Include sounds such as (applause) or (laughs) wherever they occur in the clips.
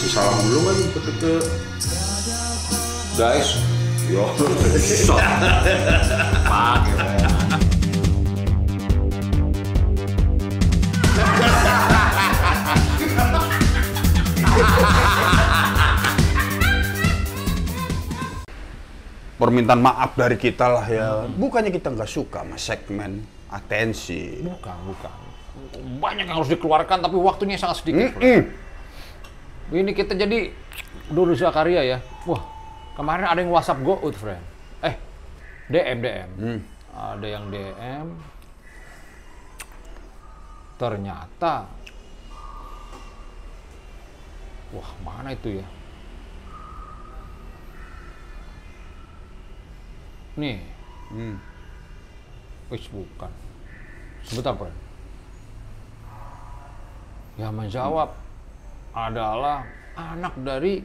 Kasih salam dulu kan ke, ke Guys, Yo. pakai. Permintaan maaf dari kita lah ya. Bukannya kita nggak suka sama segmen atensi. Bukan, bukan. Banyak yang harus dikeluarkan tapi waktunya sangat sedikit. Fren. Mm. Ini kita jadi Dodo Zakaria ya. Wah, kemarin ada yang WhatsApp go out, friend. Eh, DM, DM. Ada yang DM. Ternyata, wah mana itu ya? Nih, Hmm. wis bukan. Sebentar, friend. Yang menjawab adalah anak dari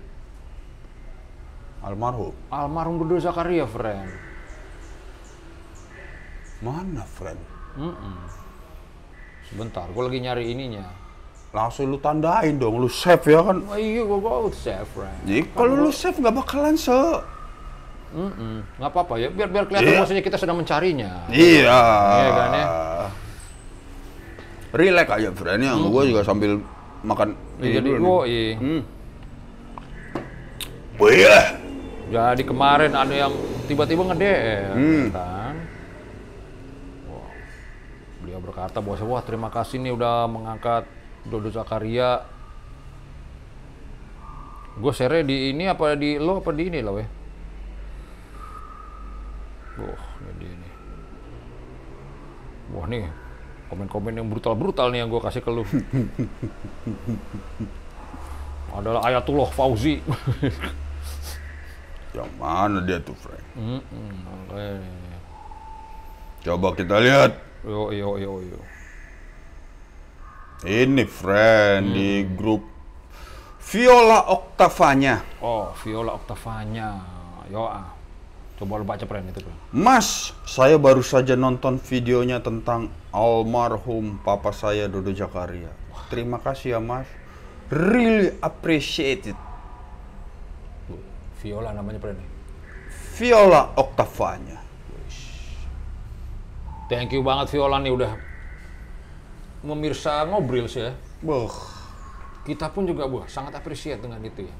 Almarhum. almarhum Dodo Zakaria, friend. Mana, friend? Mm-mm. Sebentar, gue lagi nyari ininya. Langsung lu tandain dong, lu save ya kan? Oh iya, gue gue save, friend. Jadi kalau lu save nggak bakalan se... Mm-mm. Nggak apa-apa ya, biar biar kelihatan Iya. maksudnya kita sedang mencarinya. Iya. Iya kan ya? Relax aja, friend. Yang gua juga sambil makan. Iya, jadi gue, nih. iya. Hmm. Wih, Jadi kemarin ada yang tiba-tiba nge-DM, Hmm. kan? Wah, beliau berkata bahwa wah terima kasih nih udah mengangkat Dodo Zakaria. Gue share di ini apa di lo apa di ini lah weh? Wah, ini di ini. Wah nih, komen-komen yang brutal-brutal nih yang gue kasih ke lu. (laughs) Adalah Ayatullah Fauzi. (laughs) yang mana dia tuh, friend? Mm-mm, makanya. Coba kita lihat. Yo yo yo yo. Ini, friend, di grup Viola Oktavanya. Oh, Viola Octavanya. Yo ah. Coba lu baca pren itu. Mas, saya baru saja nonton videonya tentang almarhum papa saya Dodo Jakaria. Wah, terima kasih ya, Mas. Really appreciate it. Viola namanya pren. Viola Oktavanya. Thank you banget Viola nih udah memirsa ngobrol sih ya. Boh, Kita pun juga buah sangat appreciate dengan itu ya.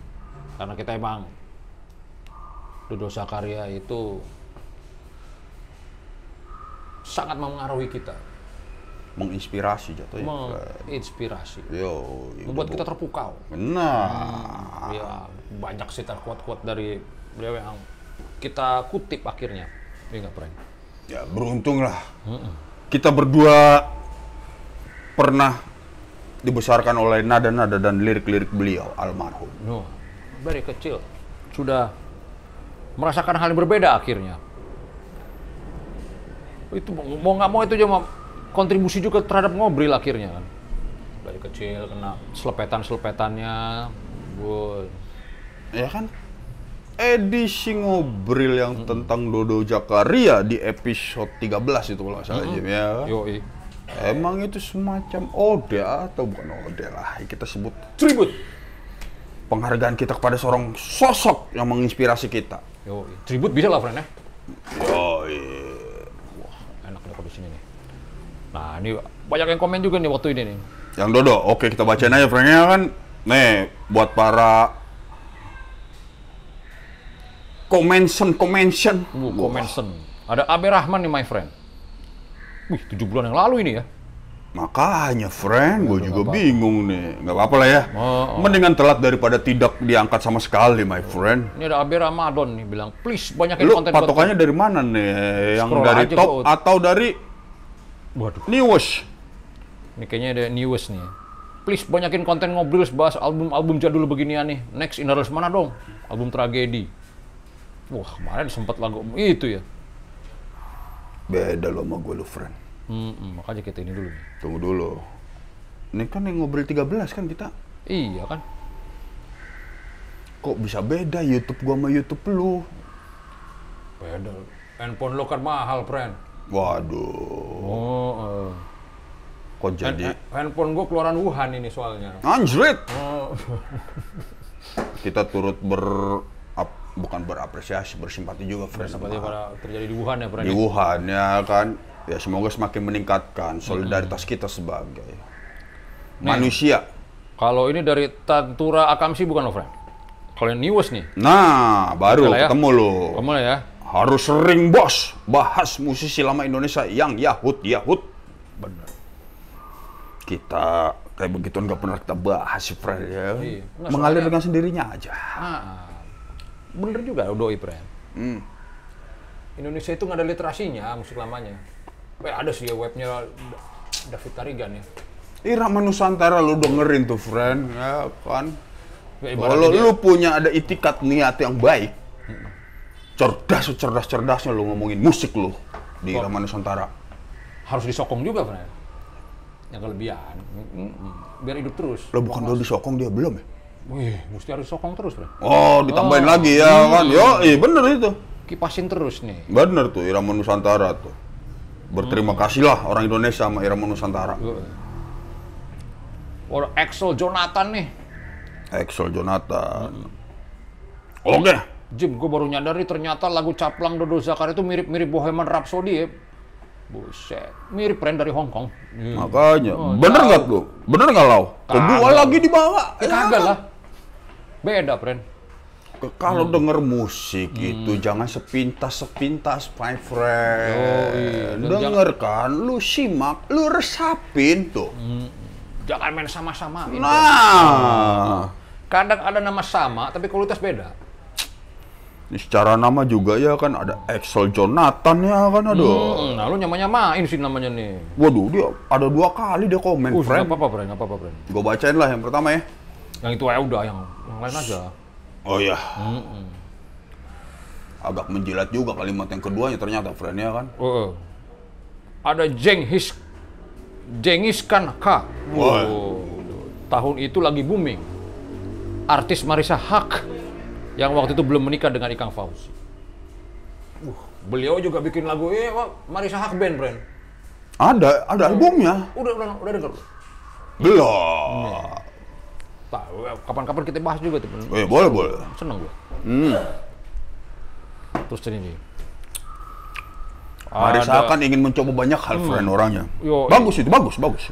Karena kita emang Dodo Zakaria itu sangat mempengaruhi kita, menginspirasi jatuhnya. menginspirasi, Yo, membuat kita terpukau. Nah, Ya, banyak sih kuat-kuat dari beliau yang kita kutip akhirnya. Iya nggak, Pren? ya beruntung lah. Kita berdua pernah dibesarkan oleh nada-nada dan lirik-lirik beliau almarhum. No, dari kecil sudah merasakan hal yang berbeda akhirnya. Itu mau nggak mau itu cuma kontribusi juga terhadap ngobrol akhirnya kan. Dari kecil kena selepetan-selepetannya, bun. Ya kan? Edisi ngobrol yang tentang Dodo Jakaria di episode 13 itu kalau nggak salah Jim, ya. kan? Yoi. Emang itu semacam ode atau bukan ode lah kita sebut Tribut. penghargaan kita kepada seorang sosok yang menginspirasi kita. Yoi. Tribut bisa lah, friend ya. Oh Enak nih kalau di sini nih. Nah, ini banyak yang komen juga nih waktu ini nih. Yang Dodo, oke kita bacain aja friendnya kan. Nih, buat para Comention, comention. Uh, Comenson. Ada Abe Rahman nih, my friend. Wih, tujuh bulan yang lalu ini ya. Makanya, friend, gue Aduh, juga apa-apa. bingung nih. Nggak apa-apa lah ya. Oh, oh. Mendingan telat daripada tidak diangkat sama sekali, my friend. Ini ada Abe Ramadan nih bilang, please banyakin Lu konten patokannya dari mana nih? Yang Scroll dari top atau dari Waduh, newest? ini kayaknya ada newest nih. Please banyakin konten ngobrol bahas album-album jadul beginian nih. Next Indaris mana dong? Album tragedi. Wah, kemarin sempat lagu itu ya. Beda lo sama gue lu, friend. Hmm, makanya kita ini dulu nih. Tunggu dulu. Ini kan yang ngobrol 13 kan kita. Iya kan? Kok bisa beda YouTube gua sama YouTube lu? Beda. Handphone lo kan mahal, friend. Waduh. Oh, eh. kok jadi Eh, Handphone gue keluaran Wuhan ini soalnya. anjrit. Oh, (laughs) Kita turut ber ap- bukan berapresiasi, bersimpati juga friend. seperti pada terjadi di Wuhan ya, Pren. di Wuhan ya kan. Ya semoga semakin meningkatkan solidaritas kita sebagai manusia. Kalau ini dari Tantura Akamsi bukan lo, Friend? Kalau yang News nih, Nah, baru Oke lah ya. ketemu lo. kamu lah ya. Harus sering bos bahas musisi lama Indonesia yang Yahud Yahud. Bener. Kita kayak begitu nggak pernah kita bahas sih, ya. Iya. Mengalir soalnya- dengan sendirinya aja. Ah, bener juga Doi, Friend. Hmm. Indonesia itu nggak ada literasinya musik lamanya. Eh, ada sih ya webnya Da- David Tarigan ya. Irama Nusantara lu dengerin tuh, friend, ya kan. Ya, Kalau dia- lu punya ada itikat niat yang baik, cerdas cerdas cerdasnya lu ngomongin musik lu di Irama Nusantara. harus disokong juga, Friend. Yang kelebihan, biar hidup terus. Lo bukan udah disokong dia belum ya? Wih, mesti harus disokong terus, Friend. Oh, ditambahin lagi ya kan? Yo, iya bener itu. Kipasin terus nih. Bener tuh Irama Nusantara tuh. Berterima kasihlah orang Indonesia sama Irama Nusantara. Orang Axel Jonathan nih. Axel Jonathan. Oke. Jim, gue baru nyadar nih ternyata lagu Caplang Dodo Zakar itu mirip-mirip Bohemian Rhapsody ya. Buset, mirip brand dari Hong Kong. Makanya, Oh, bener nggak tuh? Bener nggak lau? Kedua lagi dibawa. Ya, kagak lah. Beda, friend. Kalau denger musik Hmm. itu jangan sepintas-sepintas, my friend. Yoi. Denger kan, lu simak, lu resapin tuh. Hmm. Jangan main sama-sama. Nah, Kadang ada nama sama, tapi kualitas beda. ini secara nama juga ya kan ada Axel Jonathan ya kan, aduh. Hmm, nah, lu nyama-nyamain sih namanya nih. Waduh, dia ada dua kali dia komen, Uh, friend. apa-apa, friend. Nggak apa-apa, friend. Gue bacain lah yang pertama ya. Yang itu ya udah, yang, yang lain aja. Oh iya. Agak menjilat juga kalimat yang keduanya ternyata, friend ya kan. Oh, oh. Ada Jenghis Jengis Khan K. Wow. Tahun itu lagi booming. Artis Marisa Haq yang waktu itu belum menikah dengan Ikang Fauzi. Uh, beliau juga bikin lagu eh Marisa Haq band. Ada, ada albumnya. Udah udah udah denger. Belum. Eh, kapan-kapan kita bahas juga tuh. Oh, iya, boleh, boleh. Seneng gue. Hmm. Terus ini Ada- Hmm. kan ingin mencoba banyak hal, friend orangnya. Yo, bagus itu, bagus, bagus.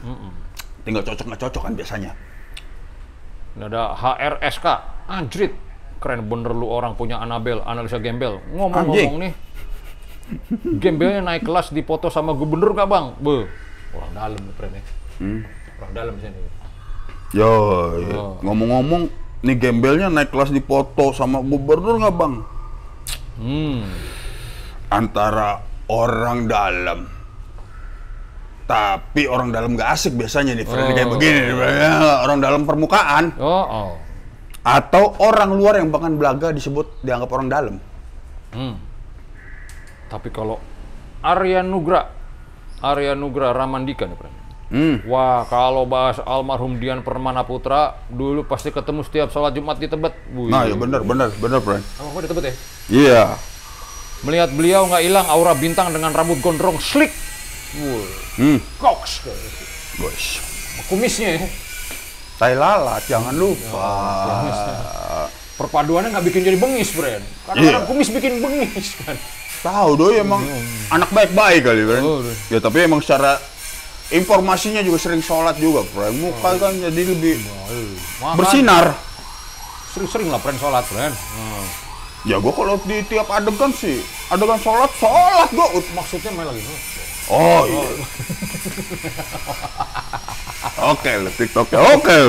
Tinggal cocok nggak cocok kan biasanya. Ini ada HRSK, anjrit. Keren bener lu orang punya Anabel, analisa gembel. Ngomong-ngomong nih, gembelnya naik kelas dipoto sama gubernur gak bang? Be, orang dalam nih keren ya. Orang dalam sini. Yo. Oh. ngomong-ngomong, nih gembelnya naik kelas di foto sama gubernur nggak bang? Hmm, Antara orang dalam, tapi orang dalam nggak asik biasanya nih, kayak Oh. begini, ya, orang dalam permukaan, oh, oh. atau orang luar yang bahkan belaga disebut dianggap orang dalam. Hmm. Tapi kalau Arya Nugra, Arya Nugra Ramandika nih. Hmm. Wah, kalau bahas almarhum Dian Permana Putra, dulu pasti ketemu setiap sholat Jumat di Tebet. Wih. Nah, ya benar, benar, benar, friend. Sama gua di Tebet ya? Iya. Melihat beliau nggak hilang aura bintang dengan rambut gondrong slick. Wuh, Hmm, koks. bos. Kumisnya ya. Tai lalat, jangan lupa. Perpaduannya nggak bikin jadi bengis, Bren. Kadang-kadang Iya. kumis bikin bengis kan. Tahu doi emang anak baik-baik kali, friend. Oh. Ya tapi emang secara informasinya juga sering sholat juga, friend. Muka kan jadi lebih Makan. bersinar. Sering-sering lah, Bren, sholat, Bren. Hmm. Ya gua kalau di tiap adegan sih, adegan sholat, sholat gua. Maksudnya main lagi. Oh iya. (laughs) Oke, lu TikToknya. Oke. (laughs)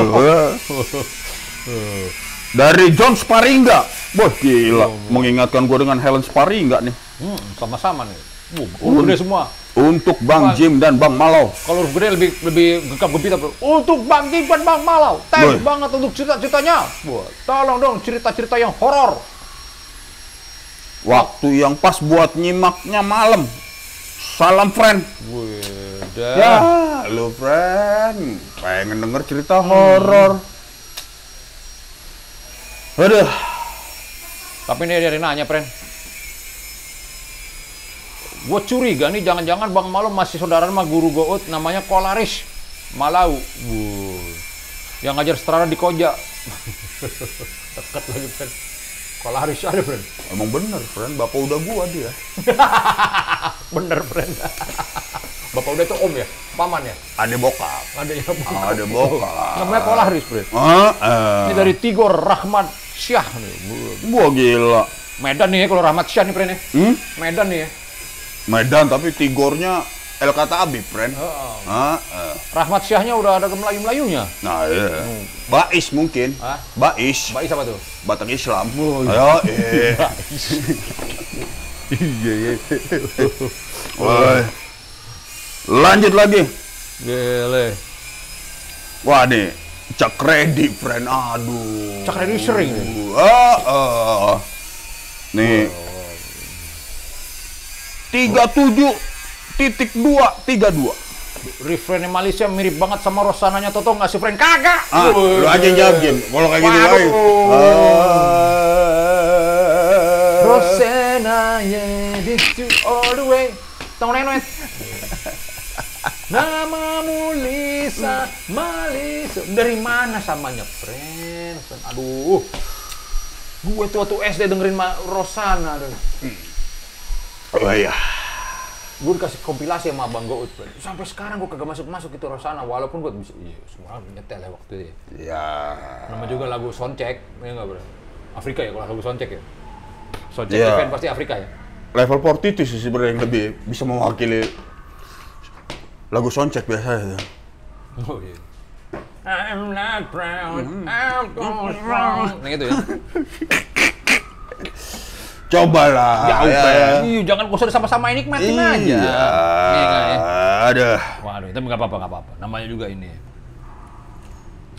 Dari John Sparingga. Wah gila, mengingatkan gua dengan Helen Sparingga nih. Hmm, sama-sama nih. Wuh, gede semua. Untuk Bang Jim dan Bang Malau. Kalau huruf gede lebih lebih gegap gempita. Untuk Bang Jim dan Bang Malau. Thanks Boy. banget untuk cerita-ceritanya. Tolong dong cerita-cerita yang horor. Waktu yang pas buat nyimaknya malam. Salam friend. Wih, Ya, lu friend. Pengen denger cerita horor. Aduh, Tapi ini dari nanya, Pren. Gue curiga nih, jangan-jangan Bang Malu masih saudara sama guru Gout namanya Kolaris. Malau. Wuh. Yang ngajar seterana di Koja. (laughs) Dekat lagi, friend. Kalau Haris ada, friend. Emang bener, friend. Bapak udah gua dia. (laughs) Bener, friend. Bapak udah itu om ya? Paman ya? Ada bokap. Ada ya, Ada bokap. Namanya Polaris, friend. Ah, eh. Ini dari Tigor Rahmat Syah nih. Gua gila. Medan nih ya, kalau Rahmat Syah nih, friend ya. Hmm? Medan nih ya. Medan tapi Tigornya El Kata Abib, friend. Oh, ah. Rahmat Syahnya udah ada ke Melayu-Melayunya. Nah, iya. Hmm. Bais mungkin. Hah? Bais. Bais apa tuh? Batang Islam. Oh, iya. Ayo. Eh. Iya, iya. Oh. Woi. Lanjut lagi. Gele. Wah, nih. Cak Redi, friend. Aduh. Cak Redi sering. Ah, uh. Nih. Wow 37 titik 2 32 refrainnya Malaysia mirip banget sama Rosananya Toto nggak sih Frank? Kagak! Ah, lu aja jawab Jim, kalau kayak gitu lagi. Ah. Rosana, yeah, this you all the way. tong neng neng nama Lisa, Malisa. Dari mana samanya Friends? Aduh. Gue tuh waktu SD dengerin Rosana. Hmm. Oh iya. gue dikasih kompilasi sama Abang Gout, friend. Sampai sekarang gue kagak masuk-masuk itu Rosana, walaupun gue bisa, iya, semua orang nyetel ya waktu itu ya. Ya. Nama juga lagu Soundcheck, ya nggak bro? Afrika ya kalau lagu Soundcheck ya? Soundcheck Iya. event pasti Afrika ya? Level 42 sih sebenarnya yang lebih bisa mewakili lagu soundcheck biasa itu. Oh iya. I'm not proud, I'm going wrong. Nah gitu ya? (laughs) Cobalah. Jauh, ya. friend. Iya, jangan kusur sama-sama nikmatin aja. Iya. Iya nggak ya? Ada. Waduh, itu nggak apa-apa, nggak apa-apa. Namanya juga ini.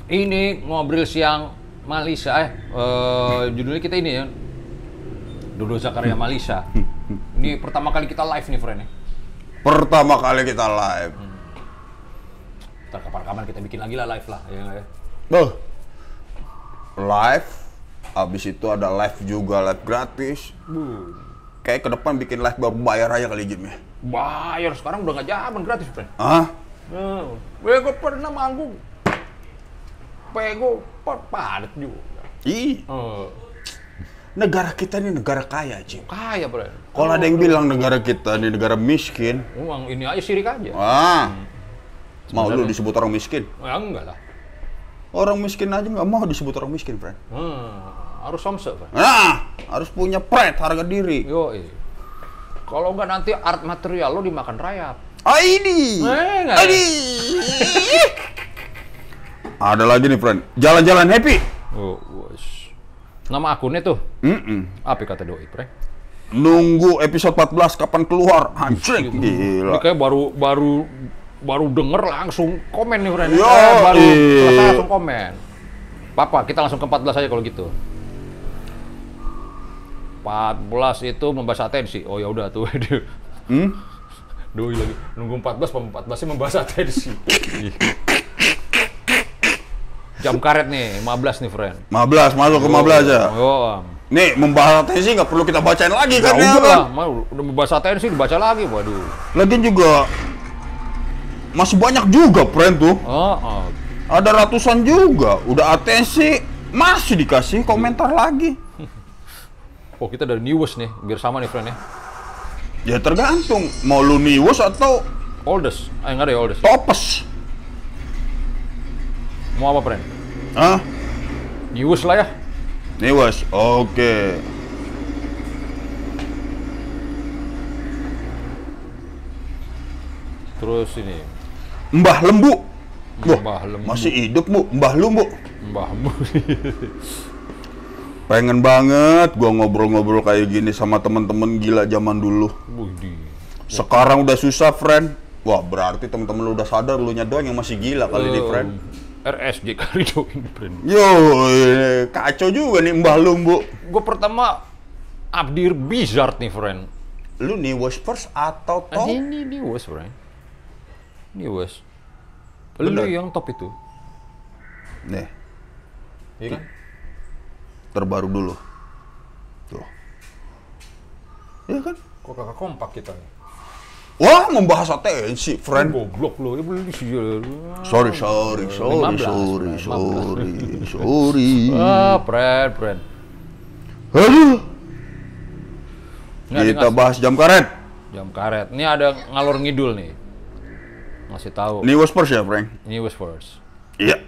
Ini ngobrol siang Malisa, eh, eh, judulnya kita ini ya. Dodo Zakaria Malisa. (laughs) Ini pertama kali kita live nih, friend ya. Pertama kali kita live. Ntar kapan-kapan kita bikin lagi lah live lah, ya ya? Tuh. Live. Habis itu ada live juga, live gratis. Kayak ke depan bikin live baru bayar aja kali Jim ya. Bayar sekarang udah nggak zaman gratis, friend. Hah? Hmm. Gue pernah manggung. Pego padat juga. Ih, Oh, negara kita ini negara kaya, Jim. kaya, friend. Kalau ada yang bilang negara kita ini negara miskin, Uang ini aja sirik aja. ah, mau lu disebut orang miskin? Ya enggak lah. Orang miskin aja nggak mau disebut orang miskin, friend. Hmm, harus somse, friend. Nah, harus punya pride, harga diri. Yo, Kalau enggak nanti art material lo dimakan rayap. Ah ini, Eh, ini. Ada lagi nih, friend. Jalan-jalan happy. Oh. Nama akunnya tuh, Mm-mm. apa kata doi, friend? Nunggu episode 14 kapan keluar. Anjing, Ini gila. kayak baru baru baru denger langsung komen nih, friend. Yo, Eh, baru langsung komen. Papa, kita langsung ke 14 aja kalau gitu. 14 itu membahas atensi. Oh ya udah tuh. (laughs) Hmm? Doi lagi nunggu 14, 14 sih membahas atensi. Jam karet nih, 15 nih, friend. 15, masuk ke 15 ya. Oh, Nih, membahas atensi nggak perlu kita bacain lagi ya kan ya, udah kan? udah membahas atensi dibaca lagi, waduh. Lagian juga masih banyak juga, friend tuh. Oh, oh. Ada ratusan juga. Udah atensi, masih dikasih komentar lagi. Oh, kita dari Newest nih, biar sama nih, friend ya. Ya tergantung, mau lu niwus atau Oldest, eh enggak ada ya oldest. topes. Mau apa, friend? Hah? Newest lah ya. Niwus, oke. Terus ini, Mbah Lembu. Mbah Lembu. masih hidup, Bu. Mbah Lembu. Mbahmu. (laughs) Pengen banget gua ngobrol-ngobrol kayak gini sama temen-temen gila zaman dulu. Sekarang udah susah, friend. Wah, berarti temen-temen lu udah sadar lu doang yang masih gila kali ini, friend. RSJ Karido (laughs) ini, friend. Yo, ini kacau juga nih Mbah Lumbu. Gue pertama Abdir Bizard nih, friend. Lu nih first atau top? Ini Newest, friend. Newest. Lu Bener. yang top itu. Nih, Iya kan? Terbaru dulu. Tuh. Iya kan? Kok kakak kompak kita nih? Wah, membahas atensi, friend. Goblok lo, beli sih. Sorry, sorry, sorry, 15, sorry, 15. sorry, sorry. Ah, friend, friend. Aduh, kita bahas jam karet. jam karet. Ini ada ngalor ngidul nih. Ngasih tahu. Ini Waspers ya, Frank? Ini was first. Iya.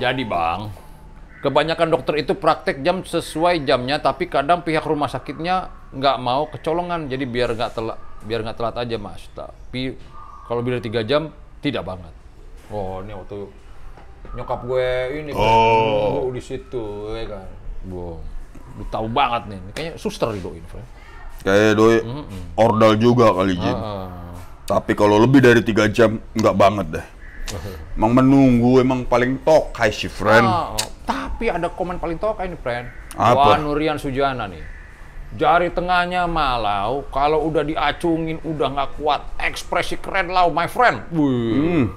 Jadi bang, kebanyakan dokter itu praktek jam sesuai jamnya, tapi kadang pihak rumah sakitnya nggak mau kecolongan, jadi biar nggak telat, biar nggak telat aja mas. Tapi kalau bila tiga jam tidak banget. Oh ini waktu nyokap gue ini kan, Oh. di situ, ya kan. Wow, tahu banget nih, kayaknya suster itu ini, Fred. Kayak doi ordal juga kali, Jim. Ah, Tapi kalau lebih dari tiga jam, nggak banget deh. (laughs) Emang menunggu emang paling tokai sih, friend. Ah, oh. Tapi ada komen paling toka ini, friend. Apa? Wah, Nurian Sujana nih. Jari tengahnya malau, kalau udah diacungin udah nggak kuat. Ekspresi keren lau, my friend. Wih.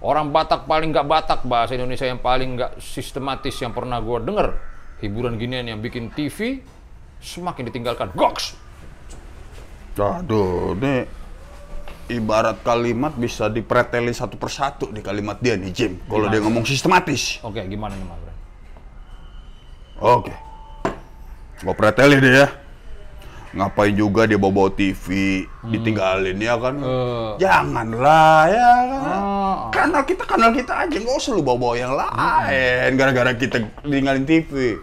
Orang Batak paling nggak Batak, bahasa Indonesia yang paling nggak sistematis yang pernah gue denger. Hiburan ginian yang bikin TV semakin ditinggalkan. Goks! Aduh, ini ibarat kalimat bisa dipreteli satu persatu di kalimat dia nih, Jim. Kalau dia ngomong sistematis. Oke, gimana nih, friend? Oke. Gua preteli deh ya. Ngapain juga dia bawa-bawa TV, ditinggalin ya kan? Eh. Janganlah ya kan. Ah. Kanal kita kanal kita aja, nggak usah lu bawa-bawa yang lain. Gara-gara kita tinggalin TV.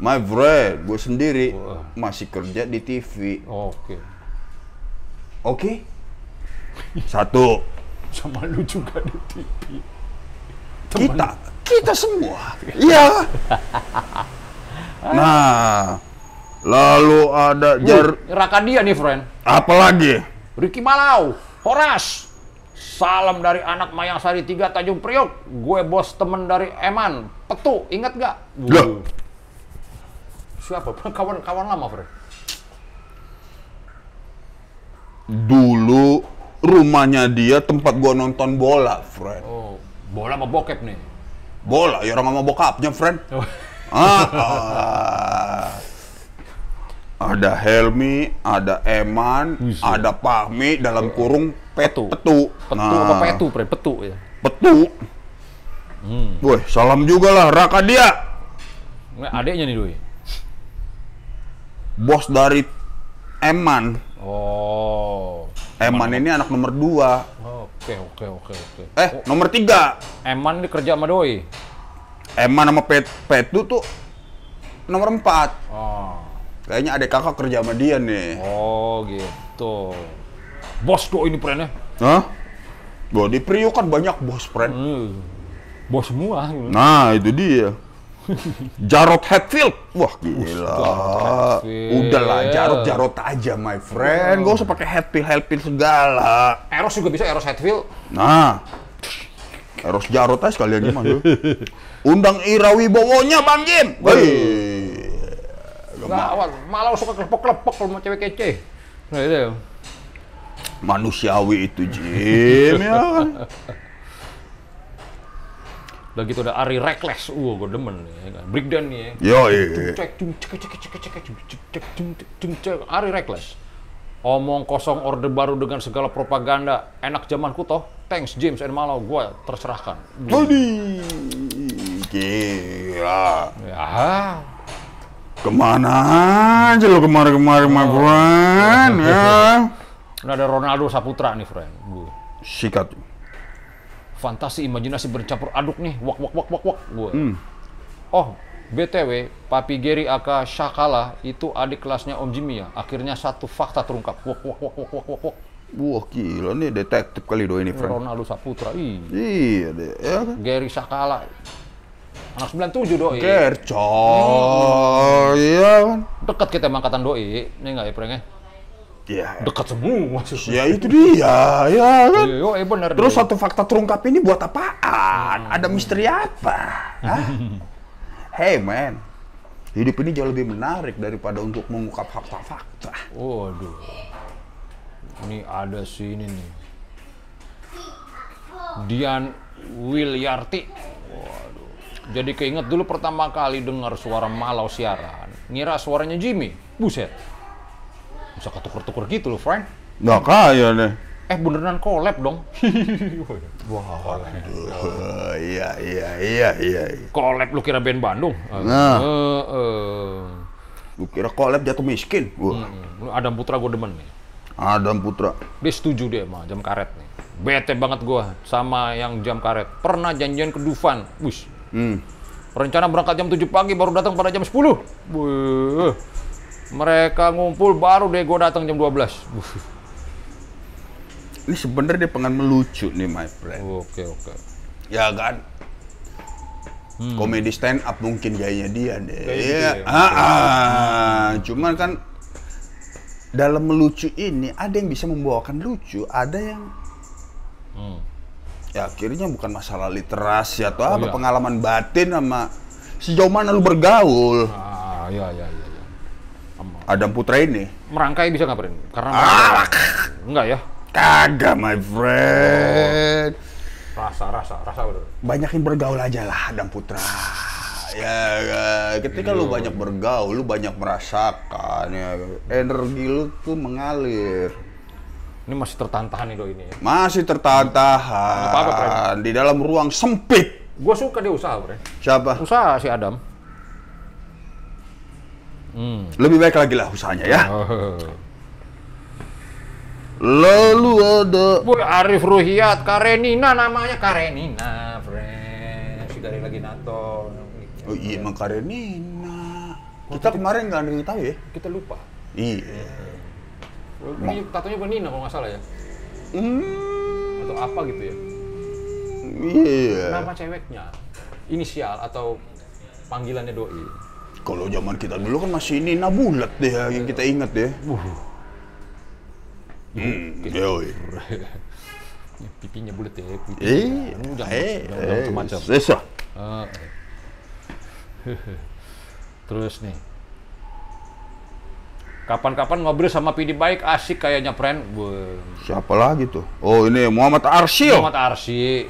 My friend, gue sendiri masih kerja di TV. Oke. Oke? Satu, Sama lu juga di TV. kita, kita semua. Iya. (laughs) Nah, lalu ada jar, Raka dia nih, friend. apa lagi? Ricky Malau, Horas. Salam dari anak Mayang Sari 3 Tanjung Priok. Gue bos temen dari Eman. Petu, inget gak? Loh. Siapa? (laughs) Kawan-kawan lama, Fred. Dulu rumahnya dia tempat gua nonton bola, friend. Oh, bola sama bokep nih. Bola, ya orang sama bokapnya, friend. Oh. (laughs) Ah, ah. Ada Helmi, ada Eman, Buset. ada Pahmi dalam kurung pet, Petu. petu. Petu Nah, apa petu, Fred? Petu ya. Petu. Hmm. Woi, salam juga lah Raka dia. Nggak, adeknya nih, Doi. Bos dari Eman. Oh. Eman ini anak nomor dua. Oke, oke, oke, oke. Eh, nomor tiga. Eman ini kerja sama Doi. Eman sama Pet, Petu tuh nomor empat. Oh. Kayaknya adek kakak kerja sama dia nih. Oh, gitu. Bos Doi ini, Fred ya. Hah? Gua di Priok kan banyak bos, friend. Hmm. Bos semua. gitu. Nah, itu dia. Jarod Hatfield. Wah, gila. Hatfield. Udahlah, Jarod Jarod aja, my friend. Gak usah pakai Hatfield Hatfield segala. Eros juga bisa, Eros Hetfield. Nah, Eros Jarod aja sekalian gimana? Undang Ira Wibowonya, Bang Jim. Nggak, awal malah suka kelepok-kelepok kalau mau cewek kece. Nah, itu. Manusiawi itu, Jim. ya kan? Udah gitu ada Ari Reckless. Uh, gue demen nih. ya kan. Breakdown nih ya. Yo, Cek, cung, cek, cek, cek, cek, cek, cung, cek, cek, cung, cek, cung, cek. Ari Reckless. Omong kosong orde baru dengan segala propaganda. Enak zamanku toh. Thanks James and Malau. Gue terserahkan. Waduh, gila. Ya. Ke mana aja lo kemarin-kemarin, my friend, ya? (laughs) Nah, ada Ronaldo Saputra nih, friend. Gue. Sikat. Fantasi imajinasi bercampur aduk nih. Wak, wak, wak, wak, wak. Gue. Oh, BTW, Papi Gary aka Shakala itu adik kelasnya Om Jimmy ya. Akhirnya satu fakta terungkap. Wak, wak, wak, wak, wak, wak. Wah gila nih detektif kali do ini, friend. Ronaldo Saputra. Ih. Iya deh, ya kan? Gary Sakala. Anak 97 doi. Kercol, iya kan? Dekat kita emang angkatan doi. Ini enggak ya, Preng? Ya, Dekat semua. ya itu dia, ya kan? Yo, eh bener. Terus satu fakta terungkap ini buat apaan? Ada misteri apa? (laughs) Hah? Hey man, hidup ini jauh lebih menarik daripada untuk mengungkap fakta-fakta. Waduh. Ini ada sih ini nih. Dian Wilyarti. Waduh. Jadi keinget dulu pertama kali dengar suara Malau siaran. Ngira suaranya Jimmy. Buset. Bisa ketuker-tuker gitu loh, friend. Nggak kaya deh. Eh beneran collab dong. (laughs) Wah, iya iya iya iya. collab lu kira band Bandung? Nah. Eh, eh. Lu kira collab jatuh miskin? Wah, Hmm, Lu Adam Putra gue demen nih. Adam Putra. Dia setuju dia sama jam karet nih. Bete banget gua sama yang jam karet. Pernah janjian ke Dufan. Wis. Hmm. Rencana berangkat jam 7 pagi baru datang pada jam 10. Buh. Mereka ngumpul baru deh gua datang jam 12. Buh. Ini sebenarnya dia pengen melucu nih, my friend. Oke, oke. Ya kan? Komedi stand up mungkin gayanya dia deh. Gaya Iya. dia. Ah, ah. Cuman kan dalam melucu ini ada yang bisa membawakan lucu, ada yang Hmm. ya akhirnya bukan masalah literasi atau apa iya. pengalaman batin sama sejauh mana lu bergaul. Ah, iya iya iya. iya. Adam Putra ini Merangkai bisa nggak, Pren? Karena Ah. enggak ya. Kagak my friend. Rasa, rasa, rasa bener. banyakin bergaul aja lah Adam Putra. Ya, ya, ketika lu banyak bergaul, lu banyak merasakan ya. Energi lu tuh mengalir. Ini masih tertahan-tahan nih do ini ya. Masih tertahan-tahan Nggak apa-apa, di dalam ruang sempit. Gue suka dia usaha, Pren. Siapa? Usaha si Adam. Hmm. Lebih baik lagi lah usahanya ya. Oh. Lalu ada Boy Arif Ruhiat, Karenina namanya Karenina, friend. Si dari lagi NATO. Oh iya, emang Karenina. Kita kemarin nggak ada yang tahu ya. Kita lupa. Iya. Ini tatonya bukan Nina kalau nggak salah ya. Hmm, Atau apa gitu ya. iya. Nama ceweknya. Inisial atau panggilannya doi. Kalau zaman kita dulu kan masih Nina Bulat deh yang kita ingat ya. Hmm, yoi. (laughs) Pipinya bulat ya. Pipinya. Eh, jangan, eh, jangan, jangan eh, macam-macam. sesa. Ah, eh. (laughs) Terus nih. Kapan-kapan ngobrol sama Pidi baik asik kayaknya friend. Siapa lagi tuh? Oh ini Muhammad Arsyil. Muhammad Arsy.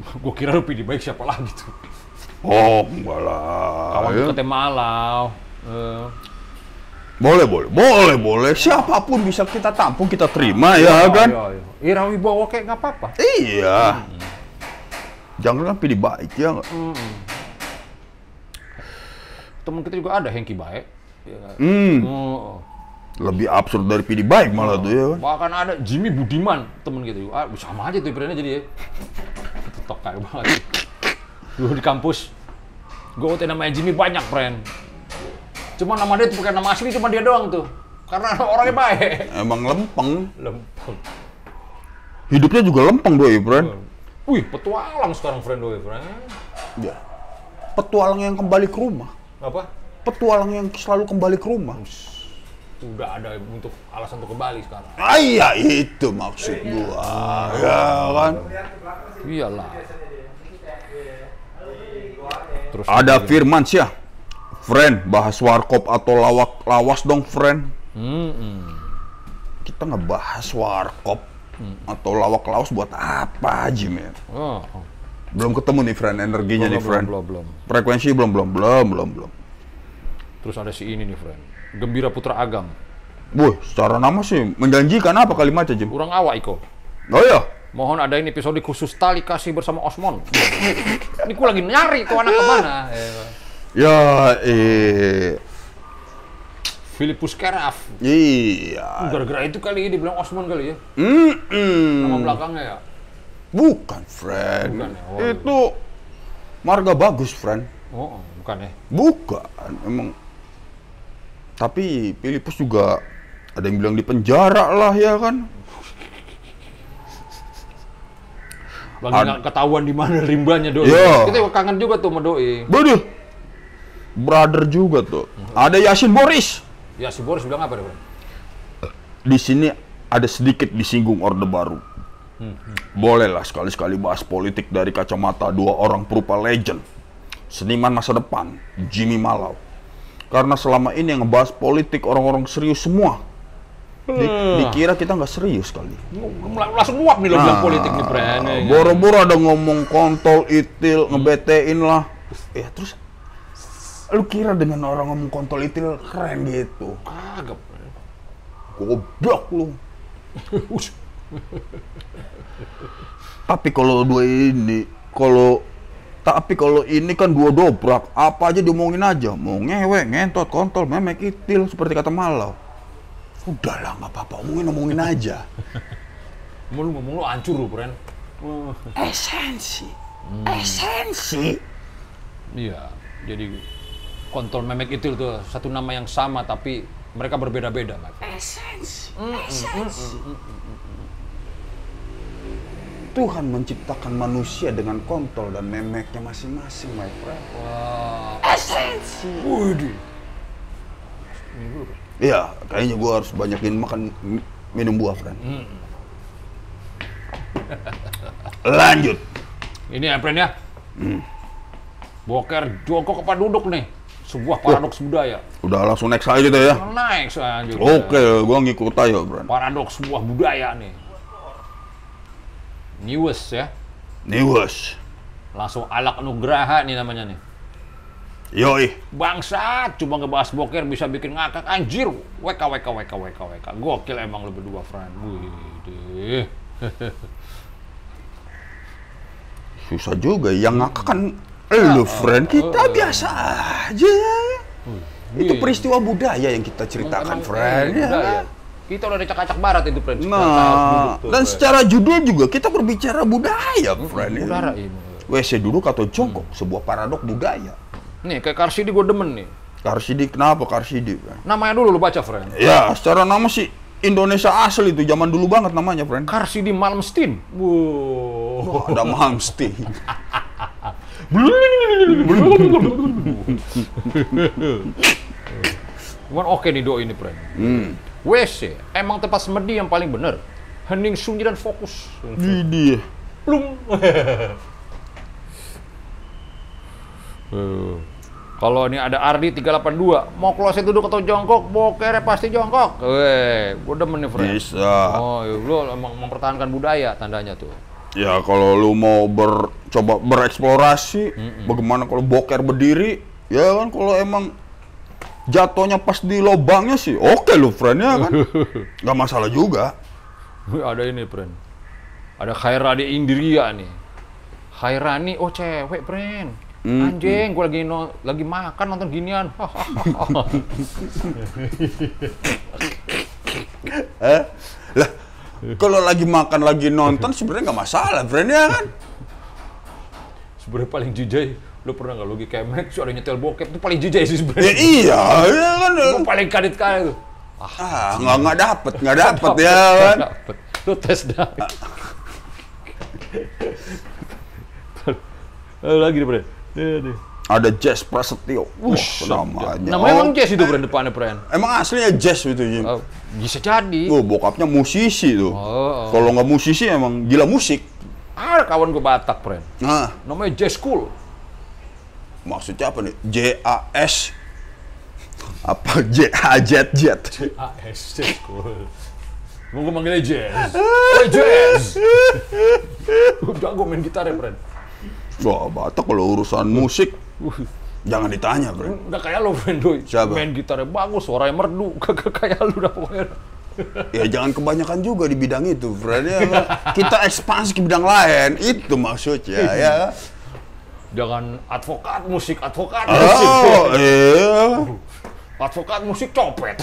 Gue kira lu Pidi baik siapa lagi tuh. Oh enggak lah. Kawan ya. deketnya Malau. Eh, Boleh boleh boleh boleh. Siapa pun bisa kita tampung kita terima ya kan. Iya, iya. Ira Wibowo kayak nggak apa-apa. Iya. Jangan kan pilih baik ya nggak? Temen kita juga ada Hengki baik. Ya. Hmm. Oh. Lebih absurd dari pilih baik malah tuh ya kan. Bahkan ada Jimmy Budiman temen kita juga. Ah, sama aja tuh brandnya jadi ya. Tok kayak banget. Dulu di kampus, gue namanya Jimmy banyak friend. Cuma nama dia tuh bukan nama asli, cuma dia doang tuh. Karena (laughs) orangnya baik. Emang lempeng. Lempeng. Hidupnya juga lempeng doi, friend. Wih, petualang sekarang friend doi, friend. Ya. Petualang yang kembali ke rumah. Apa? Petualang yang selalu kembali ke rumah. Udah ada untuk alasan untuk kembali sekarang. Ah iya itu maksud gua. Ya kan. Iyalah. Terus Ada Firman sih Friend, bahas warkop atau lawak lawas dong, friend. Hmm, hmm. Kita ngebahas warkop atau lawak lawas buat apa aja, men? Oh. Belum ketemu nih, friend, energinya nih, belum, friend. belum, belum. Frekuensi belum, belum, belum, belum, belum. Terus ada si ini nih, friend. Gembira Putra Agam. Wih, secara nama sih menjanjikan apa kalimatnya, Jim? Kurang awak Iko. Oh iya, Mohon ada ini episode khusus tali kasih bersama Osmon. ini ku lagi nyari tuh anak ke mana. ya, (laughs) eh, Filipus Keraf. iya. Gara-gara itu kali ya dibilang Osmon kali ya. Mm-mm. Nama belakangnya ya. Bukan, friend. Bukan ya? Oh. Itu marga bagus, friend. Oh, oh, bukan ya. Bukan, emang. Tapi Filipus juga ada yang bilang di penjara lah ya kan. Ad- nggak ketahuan di mana rimbanya doi. Iya. Kita kangen juga tuh sama doi. Waduh, brother juga tuh. Ada Yasin Boris. Ya si Boris bilang apa deh, Bro? Di sini ada sedikit disinggung Orde Baru. Bolehlah sekali-sekali bahas politik dari kacamata dua orang perupa legend. Seniman masa depan, Jimmy Malau. Karena selama ini yang ngebahas politik orang-orang serius semua. Di- dikira kita nggak serius kali. Langsung nguap nih lo bilang politik nih, Bren. Nah, Boro-boro ada ngomong kontol, itil, ngebetein lah. Ya terus lu kira dengan orang ngomong kontol itil keren gitu. Agak. Goblok lu. (laughs) Tapi kalau dua ini, kalau tapi kalau ini kan dua dobrak, apa aja diomongin aja. Mau ngewe, ngentot, kontol, memek, itil, seperti kata Malau. Udahlah, nggak apa-apa, omongin omongin aja. (laughs) Mau lu ngomong lu hancur lu, Pren. Esensi, esensi. Iya, jadi kontol memek itu tuh satu nama yang sama tapi mereka berbeda-beda, Mas. Esensi, esensi. Tuhan menciptakan manusia dengan kontol dan memeknya masing-masing, my friend. Ini dulu, Pren. Iya, kayaknya gua harus banyakin makan mi- minum buah, friend. (laughs) Lanjut. Ini ya, Pren ya. Boker jongkok apa duduk nih? Sebuah paradoks budaya. Udah langsung next aja deh ya. Naik selanjutnya. Oke, gua ngikut aja, friend. Paradoks sebuah budaya nih. Newest ya. Niwas. Langsung alak nugraha nih namanya nih. Yoi. Bangsat, cuma ngebahas boker bisa bikin ngakak anjir. WK WK WK WK WK. Gokil emang lu berdua, friend. Wih. (laughs) Susah juga, yang ngakak kan lu, friend. Kita biasa aja. Itu Iya. peristiwa budaya yang kita ceritakan, friend. eh, ya budaya. Kita udah dicak-cak barat itu, friend. Nah, dan secara judul juga kita berbicara budaya, friend. ya. Udara ini. WC duduk atau jongkok, sebuah paradok budaya. Nih, kayak Karsidi gue demen nih. Karsidi, kenapa Karsidi? Namanya dulu lu baca, friend. Ya, secara nama sih Indonesia asli itu, zaman dulu banget namanya, friend. Karsidi Malmsteen. Wow. Ada Malmsteen. (laughs) Cuman oke nih do ini, friend. WC emang tempat semedi yang paling bener. Hening sunyi dan fokus. Widih. Plum. Kalau ini ada Ardi 382, mau closet duduk atau jongkok, bokernya pasti jongkok. Weh, gue demen nih, friend. Bisa. Oh, iya, lu emang mempertahankan budaya tandanya tuh. Ya kalau lu mau ber, coba bereksplorasi, bagaimana kalau boker berdiri, ya kan kalau emang jatuhnya pas di lobangnya sih, oke lu friend ya kan, (laughs) nggak masalah juga. Ada ini, friend. Ada Khairani Indria nih. Khairani, oh cewek, friend. Anjing, gue lagi no, lagi makan nonton ginian. (laughs) (laughs) Eh, lah kalau lagi makan lagi nonton sebenarnya nggak masalah friend ya kan. sebenarnya paling jijai, lu pernah nggak lu lagi kemek, so ada nyetel bokep, itu paling jijai sih Ya sebenarnya. iya, ya kan. Lu paling kadit kali tuh. Ah, nggak nggak dapet, nggak dapet (laughs) ya kan. Dapet. Lu tes dah. (laughs) Eh, lagi nih, Ada Jazz Prasetyo, wah namanya. Namanya emang Oh, Jess itu, Bren, depannya, Bren. Emang aslinya Jazz itu Jim. Oh, bisa jadi. Oh, bokapnya musisi tuh. Oh. Kalau nggak musisi emang gila musik. Ada kawan gue Batak, Bren. Nah, Namanya Jazz Cool. maksudnya apa nih? J A S apa J A Jet Jet. AS Jazz Cool. Mau gue manggilnya Jazz. Oh, Jazz. (laughs) Udah gue main gitar ya, Bren. Wah, Batak kalau urusan musik jangan ditanya, bro. Udah kayak lo, Bren, doi. Siapa? Main gitarnya bagus, suaranya merdu. (laughs) Kagak kayak lu dah pokoknya. Ya jangan kebanyakan juga di bidang itu, bro. Ya, (laughs) kita ekspansi ke bidang lain, itu maksudnya ya. Jangan advokat musik, advokat musik. Oh, iya. Advokat musik copet.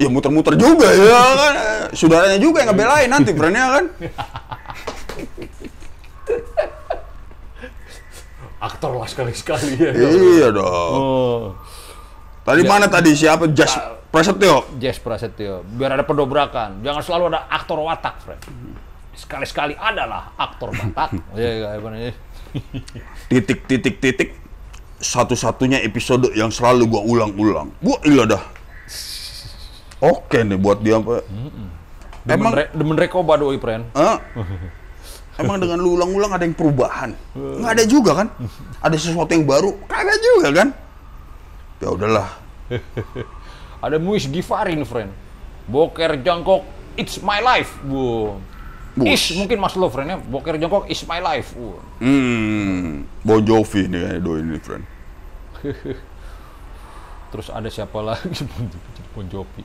Ya muter-muter juga ya kan. Saudaranya juga yang ngebelain nanti, bro ya kan. (laughs) Aktor lah sekali-sekali ya. Iya dong. Oh. Tadi mana tadi siapa? Jas Prasetyo. Jazz Prasetyo, biar ada pendobrakan. Jangan selalu ada aktor watak, Fred. Sekali-sekali adalah aktor watak. (laughs) Iya, iya, namanya? titik titik titik satu-satunya episode yang selalu gua ulang-ulang. Gua iya dah. Oke nih buat dia apa? Demen, Emang re, demen rekoba doi, Pren. Hah? (laughs) Emang dengan lu ulang-ulang ada yang perubahan? Nggak ada juga kan? Ada sesuatu yang baru? Kagak juga kan? Ya udahlah. (laughs) Ada Muis Gifarin, friend. Boker jongkok, it's my life. Bu. Is mungkin mas lo, friend ya. Boker jongkok, is my life. Bu. Hmm, Bon Jovi nih kayaknya doi ini, friend. (laughs) Terus ada siapa lagi? (laughs) bon Jovi.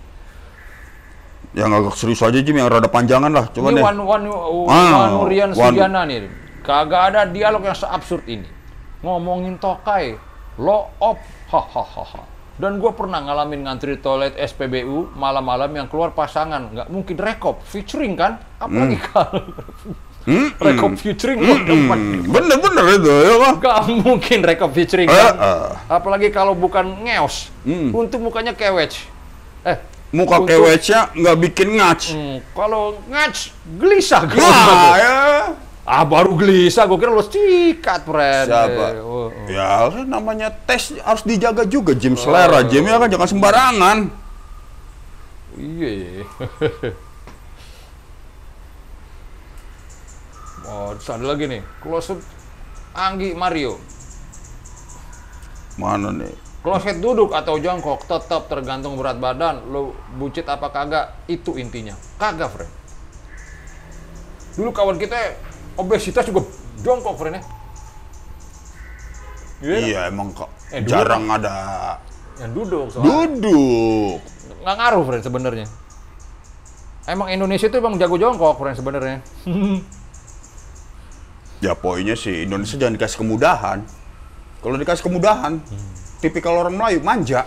Yang agak serius aja Jim, yang rada panjangan lah. Coba Ini deh. Wan Wan Ah, Wanu Rian Wan- Sudiana nih. Kagak ada dialog yang seabsurd ini. Ngomongin tokai, lo op, hahaha. Dan gue pernah ngalamin ngantri toilet SPBU malam-malam yang keluar pasangan. Nggak mungkin rekop, featuring kan? Apalagi kalau Hmm, rekop featuring, hmm, bener-bener itu ya kan? Nggak mungkin rekop featuring Eh, kan? eh. Apalagi kalau bukan ngeos. Untuk mukanya kewec. Eh, Muka untuk- kewecnya nggak bikin ngac. Hmm, kalau ngac, gelisah gue. Nah, (laughs) ya. Ah baru gelisah, gue kira lo sikat, friend. Siapa? Eh, oh, oh. Ya, namanya tes harus dijaga juga Jim selera Jim ya kan jangan sembarangan. Iya. (laughs) oh, terus ada lagi nih. Closet Anggi Mario. Mana nih? Kloset duduk atau jongkok tetap tergantung berat badan. Lo bucit apa kagak, itu intinya. Kagak, friend. Dulu kawan kita obesitas juga jongkok, friend ya. Iya, Iya emang kok Eh, jarang ada yang duduk soalnya. duduk. nggak ngaruh friend sebenarnya emang Indonesia itu emang jago jongkok friend sebenarnya (laughs) Ya poinnya sih Indonesia jangan dikasih kemudahan. Kalau dikasih kemudahan, tipikal orang Melayu manja.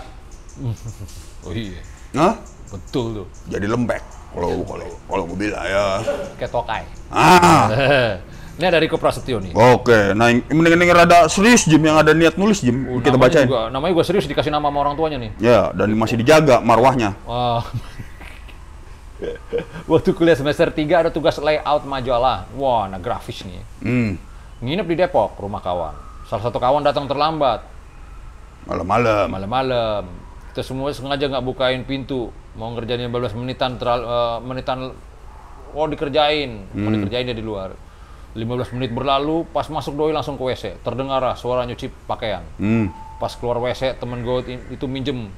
(laughs) oh iya Hah? betul tuh Jadi lembek. Kalau kalau kalau gue bilang ya. kayak tokai Ah, (laughs) ini dari Koprasetyo nih oke. Nah, mendingan yang rada serius Jim yang ada niat nulis Jim. Uh, kita bacain. juga, namanya juga serius dikasih nama sama orang tuanya nih Ya, dan masih dijaga marwahnya. Wah. (laughs) Waktu kuliah semester 3 ada tugas layout majalah. Wah, nah grafis nih. Hmm, Nginep di Depok, rumah kawan. Salah satu kawan datang terlambat, malam-malam. malam-malam. Kita semua sengaja nggak bukain pintu. Mau ngerjain 15 menitan, teral, eh, menitan, oh dikerjain. Mau dikerjain dia di luar. 15 menit berlalu, pas masuk doi langsung ke WC. Terdengar lah suara nyuci pakaian. Hmm. Pas keluar WC, temen gue itu minjem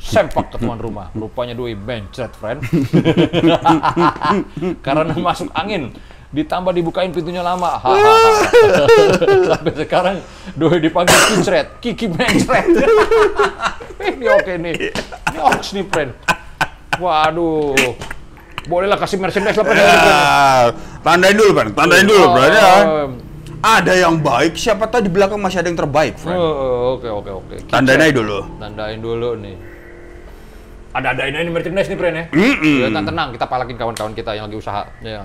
sempak ke tuan rumah. Rupanya doi bencret, friend. (laughs) Karena masuk angin. Ditambah dibukain pintunya lama. Hahaha. (laughs) Sampai sekarang doi dipanggil kincret. Kiki bencret. (laughs) Ini oke nih. Ini oks nih, friend. Waduh. Bolehlah kasih merchandise lah, friend. Ah, tandain dulu, Pan. Tandain dulu, Oh, bro. Ya. oh, Ada yang baik, siapa tahu di belakang masih ada yang terbaik, friend. oh, Oke, oke, oke. Tandain aja dulu. Tandain dulu nih. Ada adain aja nih merchandise nih, friend ya. Ya, tenang, tenang, kita palakin kawan-kawan kita yang lagi usaha. Ya.